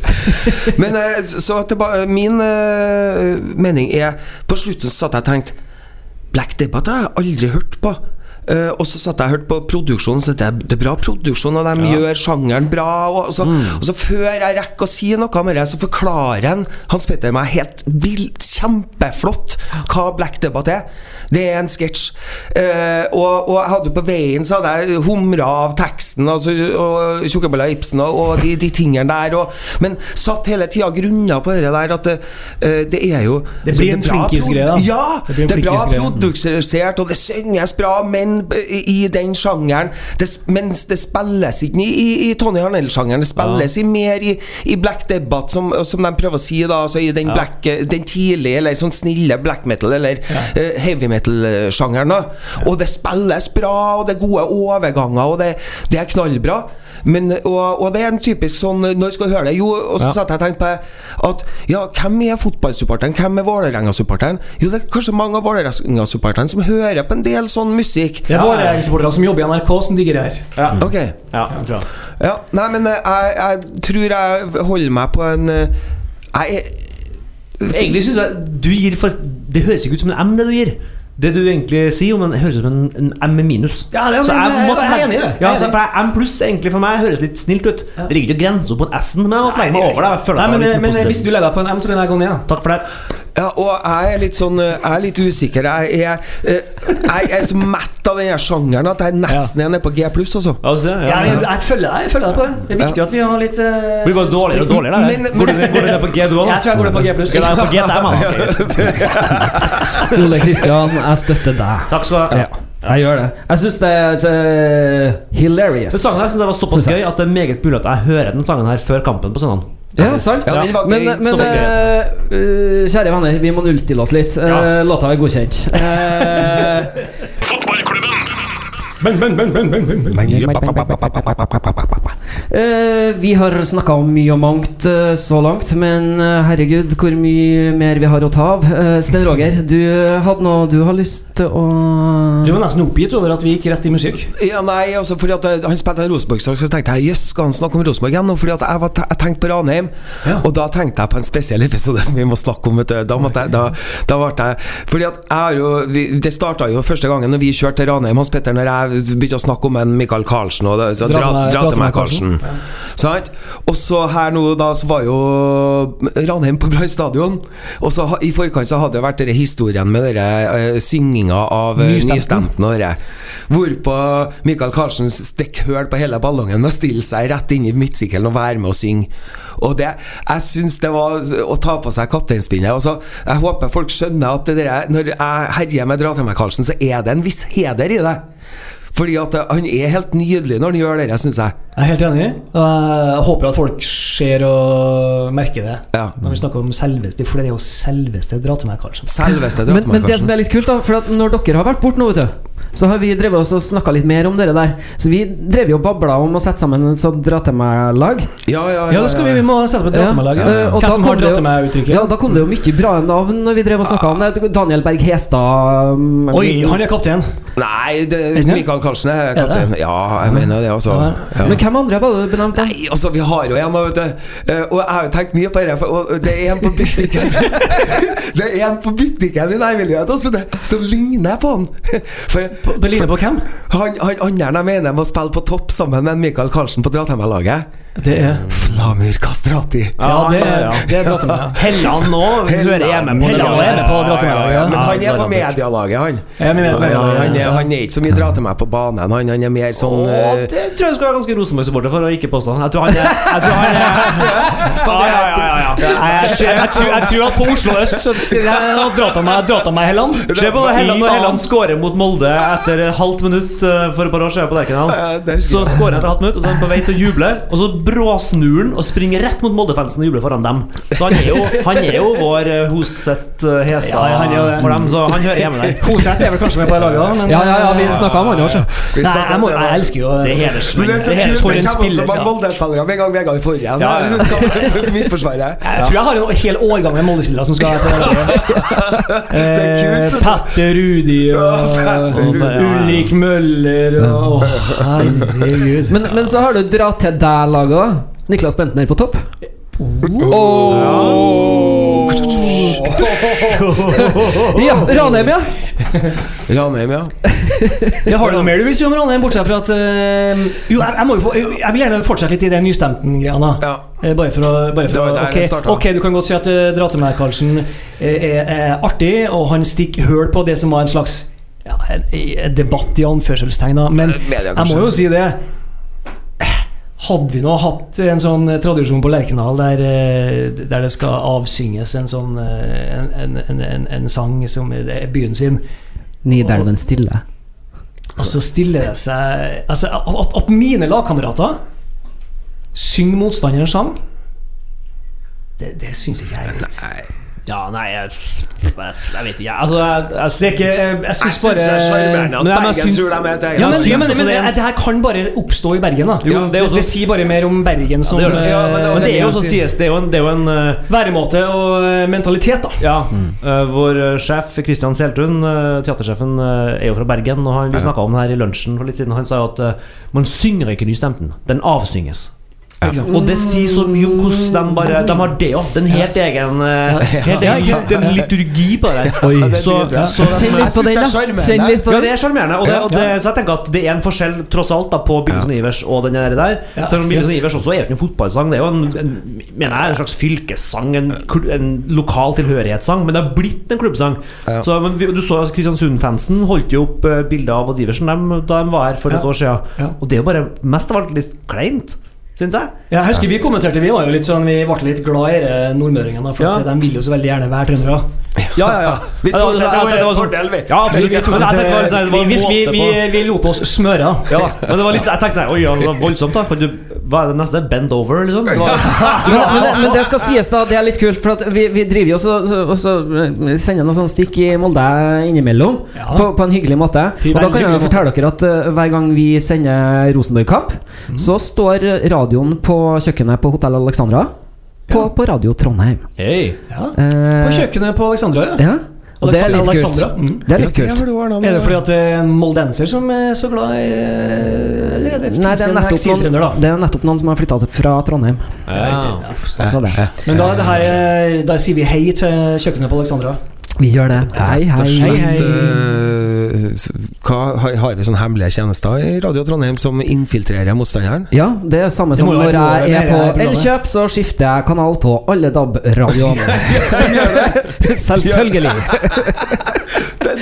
Men eh, så tilbake min eh, mening er På slutten så satt jeg og tenkte Black Debate har jeg aldri hørt på. Uh, og så satt jeg og hørte på produksjonen, så det er, det er bra produksjon, og de gjør sjangeren bra. Og, så, og så før jeg rekker å si noe om det, så forklarer han Hans Petter meg helt vilt, kjempeflott hva Black Debate er. Det er en sketsj. Uh, og, og jeg hadde på veien så hadde jeg humra av teksten altså, og Tjukkebolla Ibsen og, og de, de tingene der. Og, men satt hele tida grunna på det der at det, eh, det er jo Det blir en er bra flinkisgreie, da. Ja! Det Det er bra produksert, og det synges bra, men i, i den sjangeren det, Mens det spilles ikke i, i, Tony Harnell-sjangeren. Det spilles i mer i, i Black debatt, som, som de prøver å si, da. Altså i den, black, den tidlige, eller sånn snille black metal, eller eh, heavy metal-sjangeren. Og det spilles bra, og det er gode overganger, og det, det er knallbra. Men, og, og det er en typisk sånn Når skal du høre det? Jo, og så satt jeg og tenkte på at Ja, hvem er fotballsupporteren? Hvem er Vålerenga-supporteren? Jo, det er kanskje mange av Vålerenga-supporterne som hører på en del sånn musikk. Det er Vålerenga-supportere som jobber i NRK, som digger det her. Ja, Ok. ja jeg tror jeg. Ja, nei, men eh, jeg, jeg tror jeg holder meg på en eh, Jeg Egentlig synes jeg du gir for Det høres ikke ut som en M, det du gir. Det du egentlig sier om den, høres ut som en, en M med minus. Ja, det er- Så jeg- måtte jeg er enig i det. Ja, for jeg- M pluss egentlig for meg høres litt snilt ut. Det ligger ikke grenser på en S-en, men jeg måtte legge meg over det. Nei, men, men hvis du legger deg på en M, så kan jeg gå ned. Takk for det. Ja, og jeg er litt sånn eh, Jeg er litt usikker. Jeg er, eh, jeg er så mett av den sjangeren at jeg nesten er nede på G pluss, altså. Ja, se, ja, Jeg, ja. jeg, følger deg jeg følger deg på det. Det er viktig at vi har litt uh, Blir bare dårligere og dårligere. Men, Men- Går du, går du ned på G, du òg? Jeg tror jeg går ned på G pluss. Skal på G der, mann? Ole Kristian, jeg støtter deg. Takk skal du ha. Ja, jeg gjør det. Jeg syns det er eh, hilarious. Den sangen her synes jeg var såpass gøy at det er meget mulig at jeg hører den sangen her før kampen på søndag. Ja, sant. Ja, Men, men eh, kjære venner, vi må nullstille oss litt. Uh. Låta er godkjent. Eh, vi har snakka om mye og mangt eh, så langt, men eh, herregud, hvor mye mer vi har å ta av. Eh, Sten Roger, du hadde noe du har lyst til å Du var nesten oppgitt over at vi gikk rett i musikk. Ja, nei, altså fordi at Han spilte en Rosenborg-sang, så tenkte jeg jøss, skal han snakke om Rosenborg igjen? Fordi at jeg, var, jeg tenkte på Ranheim, og da tenkte jeg på en spesiell episode som vi må snakke om. Vet du. Da, måtte jeg, da, da ble jeg Fordi at jeg har jo vi, Det starta jo første gangen når vi kjørte til Ranheim, Hans Petter, når jeg begynte å snakke om en Michael Karlsen og det, så, Dra dra, dra, til meg, Karlsen. Sant? Og så her nå, da, så var jo Ranheim på Brann stadion. Og så i forkant så hadde det vært denne historien med denne uh, synginga av uh, Nystemten. Og dere. Hvorpå Michael Karlsen stikker høl på hele ballongen og stiller seg rett inn i midtsykkelen og være med og synge. Og det, jeg syns det var å ta på seg kapteinspinnet. Altså, jeg håper folk skjønner at det der, når jeg herjer med Dra til meg, Karlsen, så er det en viss heder i det. Fordi at han er helt nydelig når han gjør det, syns jeg. Jeg er helt enig. Og Jeg håper at folk ser og merker det Ja. når vi snakker om selveste, for det er jo selveste Dra til meg, Karlsen. Selveste Dra men, til meg, men det som er litt kult, da For at når dere har vært borte nå, vet du så har vi drevet oss og snakka litt mer om dere der. Så vi drev jo og babla om å sette sammen et sånt dra til meg-lag. Ja, ja, Ja, da skal vi, vi må sette opp et Dra til meg-lag. Ja, Ja. da Hvem som har det Dra jo- til meg-uttrykket? Ja, da kom det jo mye bra navn når vi drev og snakka om det. Daniel Berg Hestad um, Oi, han er kaptein. Nei, det, det? Michael Karlsen er kaptein. Ja, jeg mener det, altså. Ja. Men hvem andre var det du benevnt? Nei, altså, vi har jo en, vet du. Eh, Og jeg har jo tenkt mye på det. Og det er en på butikken Det er en på butikken i nærmiljøet altså, som ligner på han. For På, ligner på hvem? han, han andre jeg mener må spille på topp sammen med Michael Karlsen på Dratheim-laget. Det er Flamur Kastrati. Ja, det er, det er Dra til meg. Helland nå hører hjemme på Helland med på å dra til meg, ja. Men han er på medialaget, han. Han, er, han er ikke så mye dra til meg på banen. Han, han er mer sånn Å, eh, det tror jeg skulle skal være ganske Rosenborg-supporter for å ikke påstå. Jeg tror han er Jeg tror han er Ja, ja, ja, ja, ja. Jeg, tror, at på Oslo øst så av meg, meg Helland. Se på Helland når Helland skårer mot Molde etter et halvt minutt eh, for et par år siden på Lerkendal. Så scorer han etter et halvt minutt, og så er han på vei til å juble, og så bråsnur han og springer rett mot Molde-fansen og jubler foran dem. Så han er jo, han er jo vår eh, Hoseth eh, Hestad Ja, han er for dem, så han hører hjemme der. Hoseth er vel kanskje med på det laget òg, men Ja, ja, ja, vi snakka om han. Vi Nei, jeg, må, jeg elsker jo Det er Men hedersmenn. er er for en spiller, mange ja. Molde-spillere med en gang Vegard får igjen. Ja, ja. Midtforsvaret. Jeg tror jeg har en hel årgang med Molde-spillere som skal på laget. Eh. Petter Rudi og Ulrik Møller og Herregud. Men, men så har du dratt til deg-laget òg. Niklas Bentner på topp. Ja, Ranheim, ja. Ranheim, ja. Ja, har du noe mer du vil si om Ranheim, bortsett fra at uh, Jo, jeg, jeg, må jo, få- jeg vil gjerne fortsette litt i det nystemten-greia. ja. Eh, Bare for å, bare for å okay. ok, du kan godt si at uh, Dra til meg, Karlsen, eh, er, er artig, og han stikker høl på det som var en slags ja, en, en debatt i anførselstegn. Men Eh, jeg må jo si det. Hadde vi nå hatt en sånn eh, tradisjon på Lerkendal der, eh, der det skal avsynges en sånn eh, en, en, en, en, en sang som er byen sin, Nidelven stille. og så stiller det seg Altså, at, at mine lagkamerater synger motstanderens sang, det, det syns ikke jeg er greit. Ja, nei, jeg, jeg, jeg vet ikke. Altså, jeg, jeg, Det er ikke Jeg, jeg Jeg syns syns det er sjarmerende at Bergen syns- tror de er et eget ja, men, ja, men, syns men det- her kan bare oppstå i Bergen. da Jo, Ja, det også, det, det sier bare mer om Bergen som det. Ja, men det Men det er jo jeg sies, det er jo en, det er jo en uh, væremåte og eh, mentalitet, da. Ja, eh, Vår eh, sjef Kristian Seltun, uh, teatersjefen, eh, er jo fra Bergen. Og han, Vi snakka om det her i lunsjen for litt siden. Han sa jo at eh, man synger ikke nystemten, den avsynges. Og det sier så mye om hvordan de bare De har det òg. Den helt egen eh, Helt Ja, egen ja. lit- en liturgi på det der. Så, så Kjenn litt på den, da. Kjenn litt på ja, det er sjarmerende. Og, og så jeg tenker at det er en forskjell tross alt da på Billson Ivers og den der. der. Ja, Selv om absolutt. Ivers også er jo ikke en fotballsang. Det er jo en, en, mener jeg, en slags fylkessang, en, en lokal tilhørighetssang. Men det har blitt en klubbsang. Ja. Så, men vi, du så Kristiansund-fansen holdt jo opp eh, bilder av Odd Iversen dem, da de var her for et Ja. år siden. Ja. Og det er jo bare mest av alt litt kleint, syns jeg. Jeg husker vi kommenterte Vi var jo litt sånn Vi ble litt glad i dere nordmøringene, for Ja. de vil jo så veldig gjerne være trøndere. Ja, ja, ja. Vi trodde det til vår var sånn- fordel, vi. Ja. Vi, det det vi, vi, vi, lot oss smøre. ja, men det var litt, jeg tenkte sånn Oi, det var voldsomt, da. Kan du, hva er det neste? Bend over, liksom? Men, men, det, men det skal sies, da. Det er litt kult. For at vi, vi driver jo også, så- og eh, sender noen sånne stikk i Molde innimellom. Ja. På, på en hyggelig måte. Og da kan jeg fortelle dere at uh, hver gang vi sender Rosenborg-kamp, så står radioen på kjøkkenet på Hotell Alexandra på, på Radio Trondheim. Hey. Ja. Uh, På kjøkkenet på Alexandra, ja. Ja. Og det er litt kult. Mm. Det er litt Ja, det kult. Er det fordi at det er en moldenser som er så glad i eh, Eller er det, Nei, det er nettopp noen, da? det er nettopp noen som har flytta fra Trondheim. Ja. Så det. Men da, det her, er- da sier vi hei til kjøkkenet på Alexandra. Vi gjør det. Hei, hei. slett, hei. eh, hva, har, har vi sånne hemmelige tjenester i Radio Trondheim som infiltrerer motstanderen? Ja, det er samme som når jeg er på. Elkjøp, så skifter jeg kanal på alle DAB-radioene. Selvfølgelig.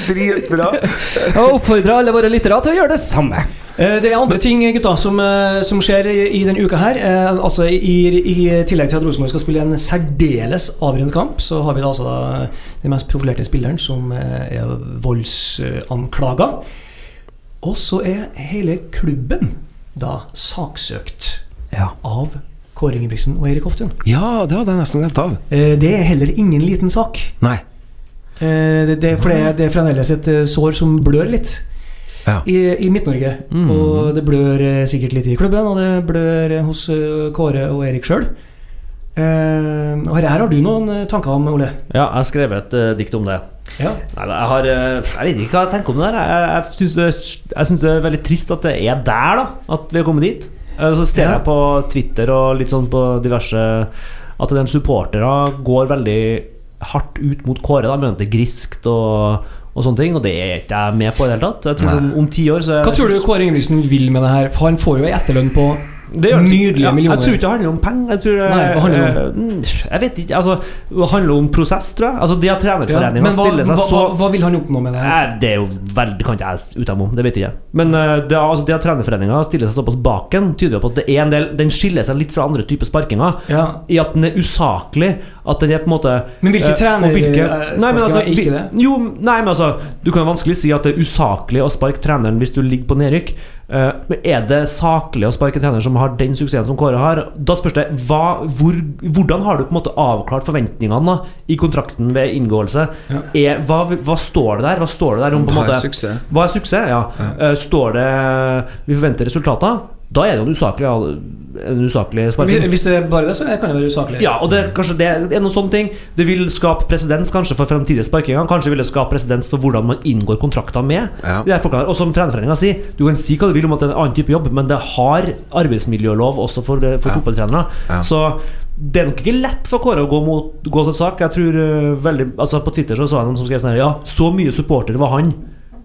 Dritbra! Jeg oppfordrer alle våre lyttere til å gjøre det samme. Eh, Det er andre ting gutta, som, eh, som skjer i, denne uka her. Eh, Altså i, I tillegg til at Rosenborg skal spille en særdeles avgjørende kamp, så har vi da altså den mest profilerte spilleren, som er voldsanklaga. Og så er hele klubben da saksøkt Ja. av Kåre Ingebrigtsen og Erik Hoftun. Ja, det hadde jeg nesten glemt av. Eh, Det er heller ingen liten sak. Nei. Eh, Det, det, for det, er- det er fremdeles et eh, sår som blør litt Ja. i, i Midt-Norge. Mm. Og det blør eh, sikkert litt i klubben, og det blør hos Kåre og Erik sjøl. og her har du noen tanker om, Ole? Ja, jeg har skrevet et dikt om det. Ja. Nei, jeg har Jeg vet ikke hva jeg tenker om det der. Jeg, jeg syns det, jeg synes det er veldig trist at det er der, da. At vi har kommet dit. Så ser Ja. jeg på Twitter og litt sånn på diverse At de supportere går veldig hardt ut mot Kåre. Da er griskt og, og sånne ting. Og det er ikke jeg med på i det hele tatt. Jeg tror om, om ti år så Hva tror du Kåre Ingebrigtsen vil med det her? Han får jo ei etterlønn på Det gjør det. Nydelige ja, millioner. Jeg tror ikke det handler om penger. Jeg tror Nei, hva handler det eh, mm, Jeg vet ikke. Altså, det handler om prosess, tror jeg. Altså, det at ja, trenerforeninga ja, hva, stiller hva, seg så hva, hva vil han oppnå med det her? Det er jo veldig kan ikke jeg uttale meg om, det vet jeg ikke. Men eh, det, altså, de at trenerforeninga stiller seg såpass baken, tyder jo på at det er en del Den skiller seg litt fra andre typer sparkinger. Ja. I at den er usaklig. At den er på en måte Men hvilke eh, trener- og hvilke- eh, altså, er ikke det? Jo, nei, men altså Du kan jo vanskelig si at det er usaklig å sparke treneren hvis du ligger på nedrykk. Eh, men er det saklig å sparke en trener som har den suksessen som Kåre har? Da spørs det hva, hvor, hvordan har du på en måte avklart forventningene da, i kontrakten ved inngåelse? Ja. Er, hva, hva står det der? Hva står det der om Hva er måte suksess? Hva er suksess? Ja. Ja. står det 'vi forventer resultater'? Da er det jo en usaklig, en usaklig sparking. hvis det er bare det, så kan det være usaklig. Ja, og det, kanskje det er noen sånne ting Det vil skape presedens kanskje for fremtidige sparkinger. Kanskje vil det skape presedens for hvordan man inngår kontrakter med Ja. Og som trenerforeninga sier, du kan si hva du vil om at det er en annen type jobb, men det har arbeidsmiljølov også for, for Ja. fotballtrenere. Ja. Så det er nok ikke lett for Kåre å gå, mot, gå til sak. Jeg tror uh, veldig Altså På Twitter så, så jeg noen som skrev sånn her Ja, så mye supporter var han.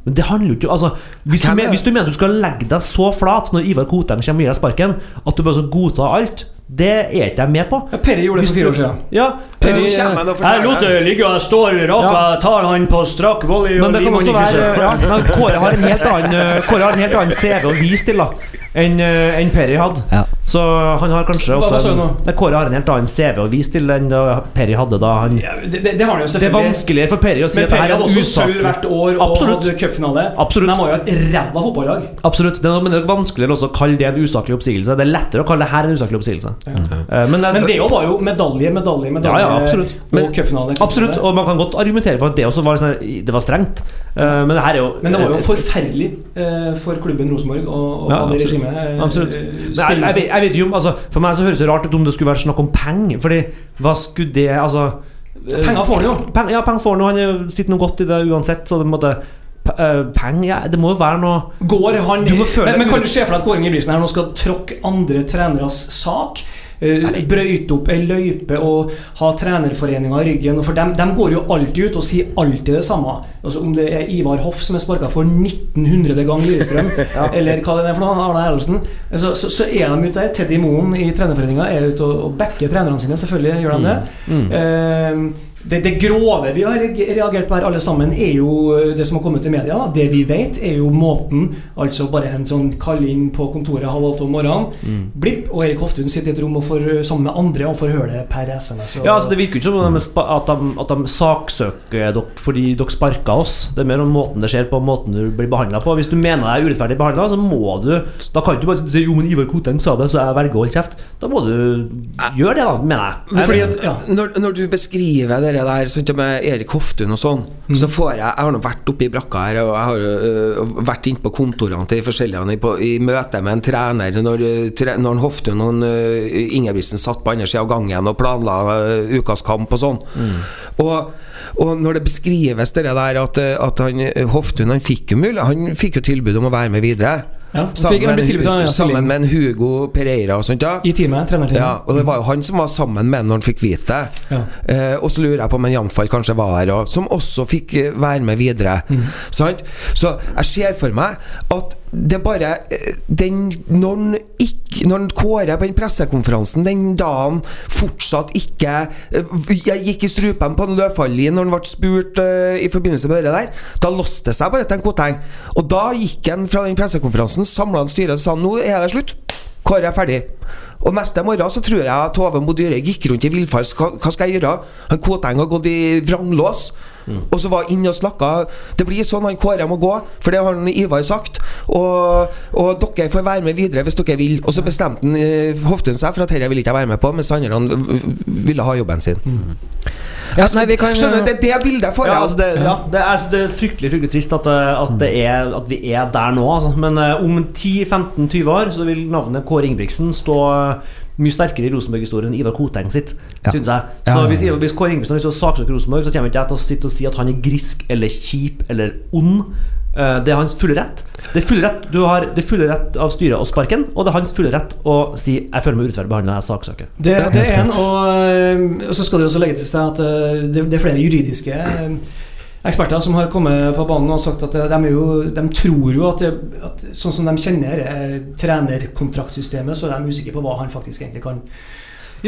Men det handler jo ikke altså, hvis, du mener, er- hvis du mener du skal legge deg så flat når Ivar Koteng kommer og gir deg sparken, at du bare skal godta alt, det er ikke jeg med på. Ja, Perre gjorde det for fire år siden. Ja, Nå kommer han og jeg lot det ligge, og jeg står raka, Ja. tar han på strak volley Men det kan også være ja, men Kåre har en helt annen Kåre har en helt annen CV å vise til da enn en enn Perry hadde. Ja. Så han har kanskje Hva- også en, Kåre har en helt annen CV å vise til enn da Perry hadde da han Ja, det, det, det har han jo Det er vanskeligere for Perry å si Men at Perry er hadde også sølv hvert år og Absolutt. hadde cupfinale. Men de var jo et ræva fotballag. Absolutt. Det er, men det er vanskeligere også å kalle det en usaklig oppsigelse. Det er lettere å kalle det her en usaklig oppsigelse. Eh, Men, Men det var jo medalje, medalje, medalje Men, absolutt. og cupfinale. Absolutt, og man kan godt argumentere for at det også var, sånn, det var strengt. Uh, Men det her er jo Men det var jo forferdelig uh, for klubben Rosenborg og, og Ja, det regimet. eh, Absolutt. eh, Men jeg, jeg, vet- jeg vet jo om altså, For meg så høres det rart ut om det skulle være snakk om penger. Fordi hva skulle det Altså eh, Penger får han jo. Peng, ja, penger får han jo. Han er sitter nå godt i det uansett. Så det måtte eh, Penger ja, Det må jo være noe Går han Du må føle men, men kan du se for deg at Kåre Ingebrigtsen her nå skal tråkke andre treneres sak? Uh, brøyte opp ei løype og ha trenerforeninga i ryggen. For dem, dem går jo alltid ut og sier alltid det samme. Altså Om det er Ivar Hoff som er sparka for 1900 gang Lillestrøm, eller hva det er for noe, Arne Erlandsen, så, så, så er de ute der. Teddy Moen i trenerforeninga er ute og, og backer trenerne sine, selvfølgelig gjør de det. Mm. Eh, det, det grove vi har reagert på her alle sammen, er jo eh, det som har kommet i media. Det vi vet, er jo måten Altså bare en sånn kalling på kontoret halv åtte om morgenen. Blipp, og Erik Hoftun sitter i et rom og får, sammen med andre og får høre det per SMS. Og, Ja, altså Det virker jo ikke som om de, at de, at de saksøker dere fordi dere sparka oss. Det er mer om måten det skjer på, måten du blir behandla på. Hvis du mener deg urettferdig behandla, så må du Da kan du bare si Jo, men Ivar Koteng sa det, så jeg velger å holde kjeft. Da må du gjøre det, da, mener jeg. Fordi at, ja. Når, når du beskriver det der sånn, med Erik Hoftun og sånn, så får jeg Jeg har nå vært oppe i brakka her, og jeg har uh, vært inne på kontorene til forskjellige i, på, i møte med en trener når, øh, tre, når Hoftun og uh, Ingebrigtsen satt på andre sida av gangen og planla uh, ukas kamp og sånn. Og, og når det beskrives det der at, at han, Hoftun han fikk jo mulig Han fikk jo tilbud om å være med videre. Ja, Sammen, han en med, sammen med en Hugo Pereira og sånt. Ja. I teamet, trenerteamet. Ja, og det var jo han som var sammen med når han fikk vite det. Ja. Eh, og så lurer jeg på om en Jamfall kanskje var her òg, som også fikk eh, være med videre. Sant? Så jeg ser for meg at det er bare eh, den, Når han ikke Når han Kåre på den pressekonferansen den dagen fortsatt ikke eh, Jeg gikk i strupen på en Løfaldli når han ble spurt uh, i forbindelse med det der. Da låste det seg bare til en Koteng. Og da gikk han fra den pressekonferansen, samla han styret og sa nå er det slutt. Kåre er ferdig. Og neste morgen så tror jeg Tove Mo Dyhre gikk rundt i villfarelse. Hva, hva skal jeg gjøre? Han Koteng har gått i vranglås. Og så var inne og snakka Det blir sånn han Kåre må gå, for det har han Ivar sagt. Og, og dere får være med videre hvis dere vil. Og så bestemte han, eh, Hoftun seg for at dette ville ikke jeg være med på, mens andre han, ville ha jobben sin. Ja, nei, vi kan Skjønner du? Det er det bildet får Ja, altså det, ja, det, er, altså det er fryktelig fryktelig trist at, eh, at, det er, at vi er der nå. Altså. Men uh, om 10-15-20 år så vil navnet Kåre Ingebrigtsen stå eh, mye sterkere i Rosenborg-historien enn Ivar Koteng sitt, Ja. synes jeg. Så ja, ja. hvis, hvis Kåre Ingebrigtsen har lyst til å saksøke Rosenborg, så kommer ikke jeg til å sitte og si at han er grisk eller kjip eller ond. Eh, Det er hans fulle rett. Det er fulle rett Du har det er fulle rett av styret å sparke ham, og det er hans fulle rett å si 'jeg føler meg urettferdig behandla, jeg saksøker'. Det, det er en, og, øh, og så skal det også legge til seg at øh, det, det er flere juridiske eksperter som har kommet på banen og sagt at de, jo, de tror jo at, at sånn som de kjenner øh, trenerkontraktsystemet, så er de usikre på hva han faktisk egentlig kan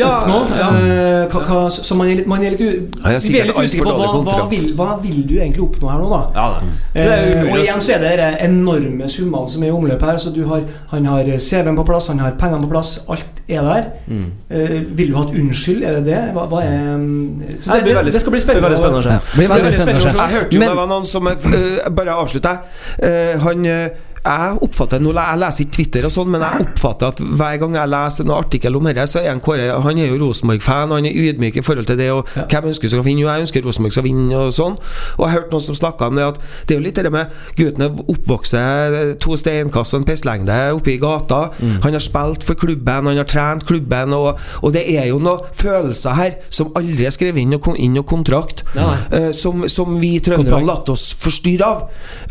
oppnå. ja. Eh, hva, hva, så man er litt, man er litt, u, Ja, jeg er vi er litt usikre på hva, hva, vil, hva vil du egentlig oppnå her nå, da? Ja, det. Det Eh, og igjen så er det de enorme summene som er i omløpet her. Så du har, Han har CV-en på plass, han har pengene på plass, alt er der. Mm. Eh, vil du ha et unnskyld? Er det det? Hva, hva er mm, Så det, det, det skal bli spennende. å se. Ja, blir Så det veldig spennende å se. Jeg hørte jo Men- det var noen som uh, Bare avslutte. Uh, han eh, jeg oppfatter nå, Jeg leser ikke Twitter, og sånn men jeg oppfatter at hver gang jeg leser noen artikkel om dette, så er en Kåre Han er jo Rosenborg-fan, han er ydmyk i forhold til det. Og Hvem ønsker skal vinne? Jo, jeg ønsker Rosenborg skal vinne, og sånn. Og jeg har hørt noen som snakka om det, at det er jo litt det med gutten er oppvokst eh, to steinkast og en pisslengde oppe i gata. Han har spilt for klubben, han har trent klubben, og, og det er jo noen følelser her som aldri er skrevet inn noe, inn og kontrakt, uh, som, som vi trøndere har latt oss forstyrre av.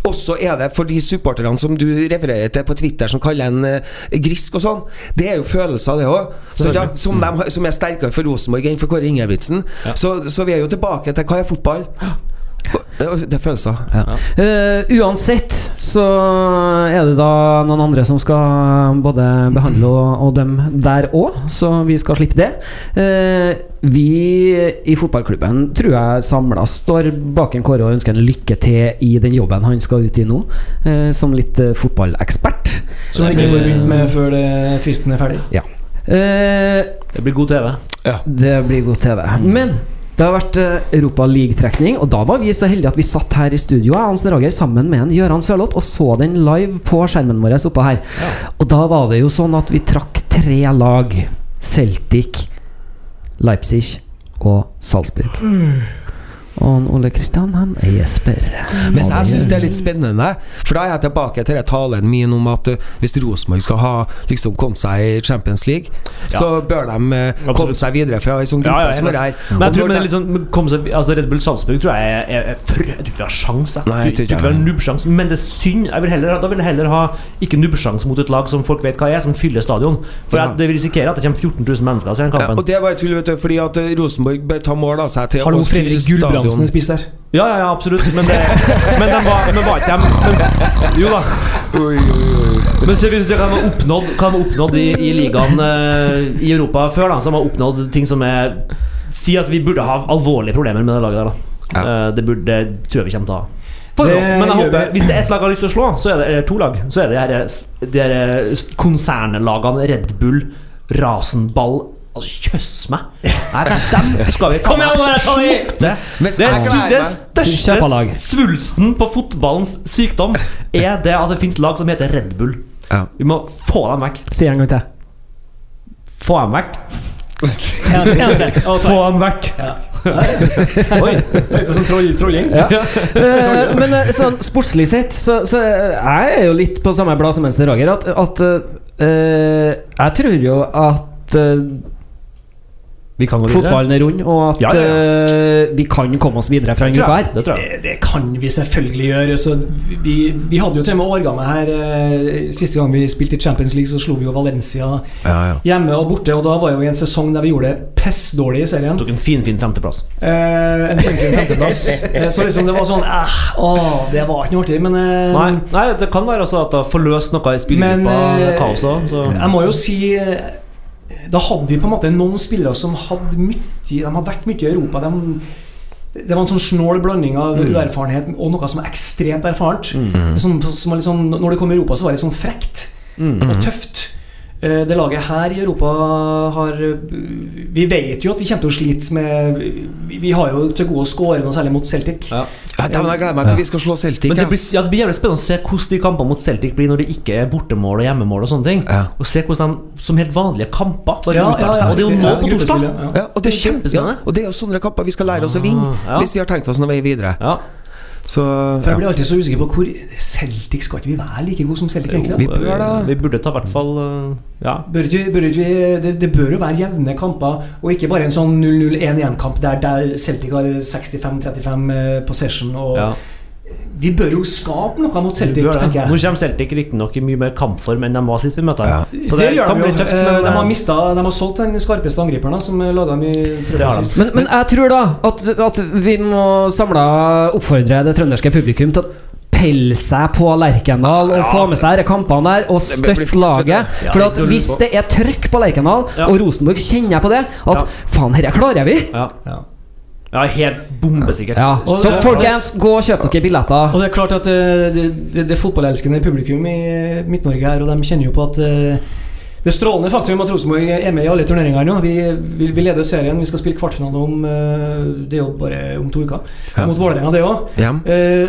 Også er det for de supporterne som du refererer til på Twitter, som kaller en eh, grisk og sånn. Det er jo følelser, det òg. Ja, som, de, som er sterkere for Rosenborg enn for Kåre Ingebrigtsen. Så, så vi er jo tilbake til hva er fotball? Det, det er følelser. Ja. Uh, uansett så er det da noen andre som skal både behandle og, og dømme der òg, så vi skal slippe det. Uh, vi i fotballklubben tror jeg samla står bak en Kåre og ønsker en lykke til i den jobben han skal ut i nå, uh, som litt fotballekspert. Som ikke får begynt med før tvisten er ferdig. Ja. Eh, Det blir god TV. det blir god TV. Men det har vært eh, Europa League-trekning, og da var vi så heldige at vi satt her i studio Hans Rager, sammen med en Gøran Sørloth og så den live på skjermen vår oppå her. Og da var det jo sånn at vi trakk tre lag. Celtic, Leipzig og Salzburg. Og Ole Kristian, han er Jesper. Men jeg syns det er litt spennende, for da er jeg tilbake til talen min om at uh, hvis Rosenborg skal ha liksom kommet seg i Champions League, så bør de Absolutt. komme seg videre fra ei sånn Ja, gruppe ja, som er her. Men jeg tror når men det er litt sånn men seg, altså Red Bull Salzburg tror jeg er, er, er for, Jeg tror ikke vi har sjans jeg. Nei, Jeg jeg tror ikke vi har nubbsjans Men det er synd jeg vil heller, Da vil jeg heller ha Ikke nubbsjans mot et lag som folk vet hva er Som fyller stadion For Ja. at det vil risikere at det kommer 14 000 mennesker til den ja, kampen og det var jo tull, vet du, fordi at uh, Rosenborg bør ta mål av seg til Har å fylle Gulbrandsen stadion. spist der? Ja, ja, ja, absolutt Men, det, men den var, men var ikke men, Jo da Men så hvis kan hva oppnådd kan være oppnådd i, i ligaen eh, I Europa før da de har oppnådd ting som er Si at vi burde ha alvorlige problemer med det laget der da Ja. Det burde, det tror jeg vi kommer til å ha For, men jeg håper, hvis det er ett lag jeg har lyst til å slå, så er det eller to lag. Så er det de konsernlagene Red Bull, Rasenball Altså, kjøss meg! Nei, dem skal vi Kom igjen, ta i! det, det, det største svulsten på fotballens sykdom er det at det finnes lag som heter Red Bull. Vi må få dem vekk. Si en gang til. Få dem vekk. Få dem vekk. Oi. På sånn troll, trolling. Ja. Eh, men eh, sånn sportslig sett, så, så eh, jeg er jo litt på samme blad som Venstre Roger. At, at uh, jeg tror jo at eh, Vi kan gå videre. fotballen er rund, og at Ja, ja, Uh, vi kan komme oss videre fra en Det gruppe her. Det tror jeg. Det, det kan vi selvfølgelig gjøre. Så vi, vi hadde jo til og med årganger her uh, Siste gang vi spilte i Champions League, så slo vi jo Valencia Ja, ja. hjemme og borte. Og da var jo i en sesong der vi gjorde det pissdårlig i serien. Tok en fin, fin femteplass. Uh, en fin femteplass. Så liksom det var sånn eh, Åh, det var ikke noe artig. Men Nei, nei, det kan være også at det har forløst noe i spillergruppa. Men, Kaoset. Så. Jeg må jo si Da hadde vi på en måte noen spillere som hadde mye De hadde vært mye i Europa. De, det var en sånn snål blanding av Mm. uerfarenhet og noe som er ekstremt erfarent. Som, som var litt sånn, når det kom i Europa, så var det litt sånn frekt Mm. og tøft. Eh, Det laget her i Europa har Vi vet jo at vi kommer til å slite med Vi, har jo til gode å skåre noe særlig mot Celtic. Ja. Ja, jeg gleder meg til vi skal slå Celtic. Men det blir, ja, det blir jævlig spennende å se hvordan de kampene mot Celtic blir når det ikke er bortemål og hjemmemål. Og sånne ting Ja. Og se hvordan de som helt vanlige kamper bare Ja, uttaler seg. ja. Og det er jo nå Ja, på torsdag! ja. Ja, og det er kjempe, ja, Kjempespennende. og det er jo sånne kamper vi skal lære oss å vinne Ah, ja. hvis vi har tenkt oss noen vei videre. Ja. Så For jeg ja. blir alltid så usikker på hvor Celtic skal ikke vi være like gode som Celtic, egentlig? Vi bør da. Vi burde ta i hvert fall uh, Ja. Bør ikke, bør ikke vi, det, det bør jo være jevne kamper, og ikke bare en sånn 0-0-1-1-kamp der, der Celtic har 65-35 eh, possession. Og ja. Vi bør jo skape noe mot Celtic, tenker Nå kommer Celtic riktignok i mye mer kampform enn de var sist vi møtte Ja. Så det, det gjør kan de bli jo. tøft. Eh, Men, de, har uh, mistet, de har solgt den skarpeste angriperen som laga dem i trøbbel sist. Men, men jeg tror da at, at vi må samla oppfordre det trønderske publikum til å pelle seg på Lerkendal og få med seg disse kampene der og støtte laget. For at hvis det er trøkk på Lerkendal, Ja. og Rosenborg kjenner jeg på det, at Ja. faen, dette klarer vi! ja. Ja. Ja, helt bombesikkert. Ja, Og Så folkens, gå og kjøp dere billetter. Og det er klart at eh, det, det, det fotballelskende publikum i Midt-Norge her, og de kjenner jo på at eh, det strålende faktum at Rosenborg er med i alle turneringer nå. Vi, vi, vi leder serien. Vi skal spille kvartfinale om eh, Det er jo bare om to uker. Ja. Mot Vålerenga, det òg. Hjem.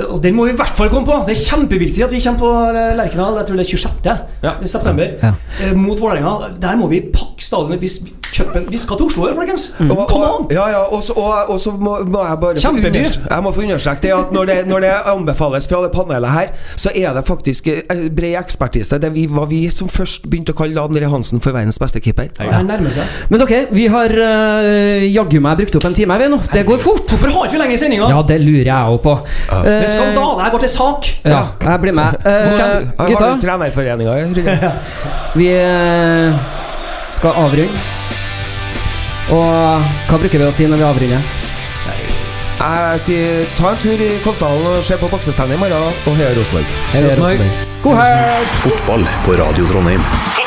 og den må vi i hvert fall komme på! Det er kjempeviktig at vi kommer på eh, Lerkendal. Jeg tror det er 26. Ja. september. Ja. Eh, mot Vålerenga. Der må vi pakke stadionet. Hvis cupen Vi skal til Oslo, folkens! Og, Come on! ja, ja, og så, og, og så må, må jeg bare Kjempeby. jeg må få understreke det at når det, når det anbefales fra det panelet her, så er det faktisk bred ekspertise. Det var vi som først begynte å kalle André Hansen for verdens beste keeper. Men dere, vi har uh, jaggu meg brukt opp en time, vi nå. Det går fort. Hvorfor har ikke vi lenge sendinga? Ja, det lurer jeg òg på. Det er skandale. Jeg går til sak. Ja, jeg blir med. Eh, Har gutta, du trenerforeninga? Vi uh, skal avrunde. Og hva bruker vi å si når vi avrunder? Jeg sier ta en tur i Kolsdalen og se på boksestevnet i morgen, og heia Rosenborg. God helg! Fotball på Radio Trondheim.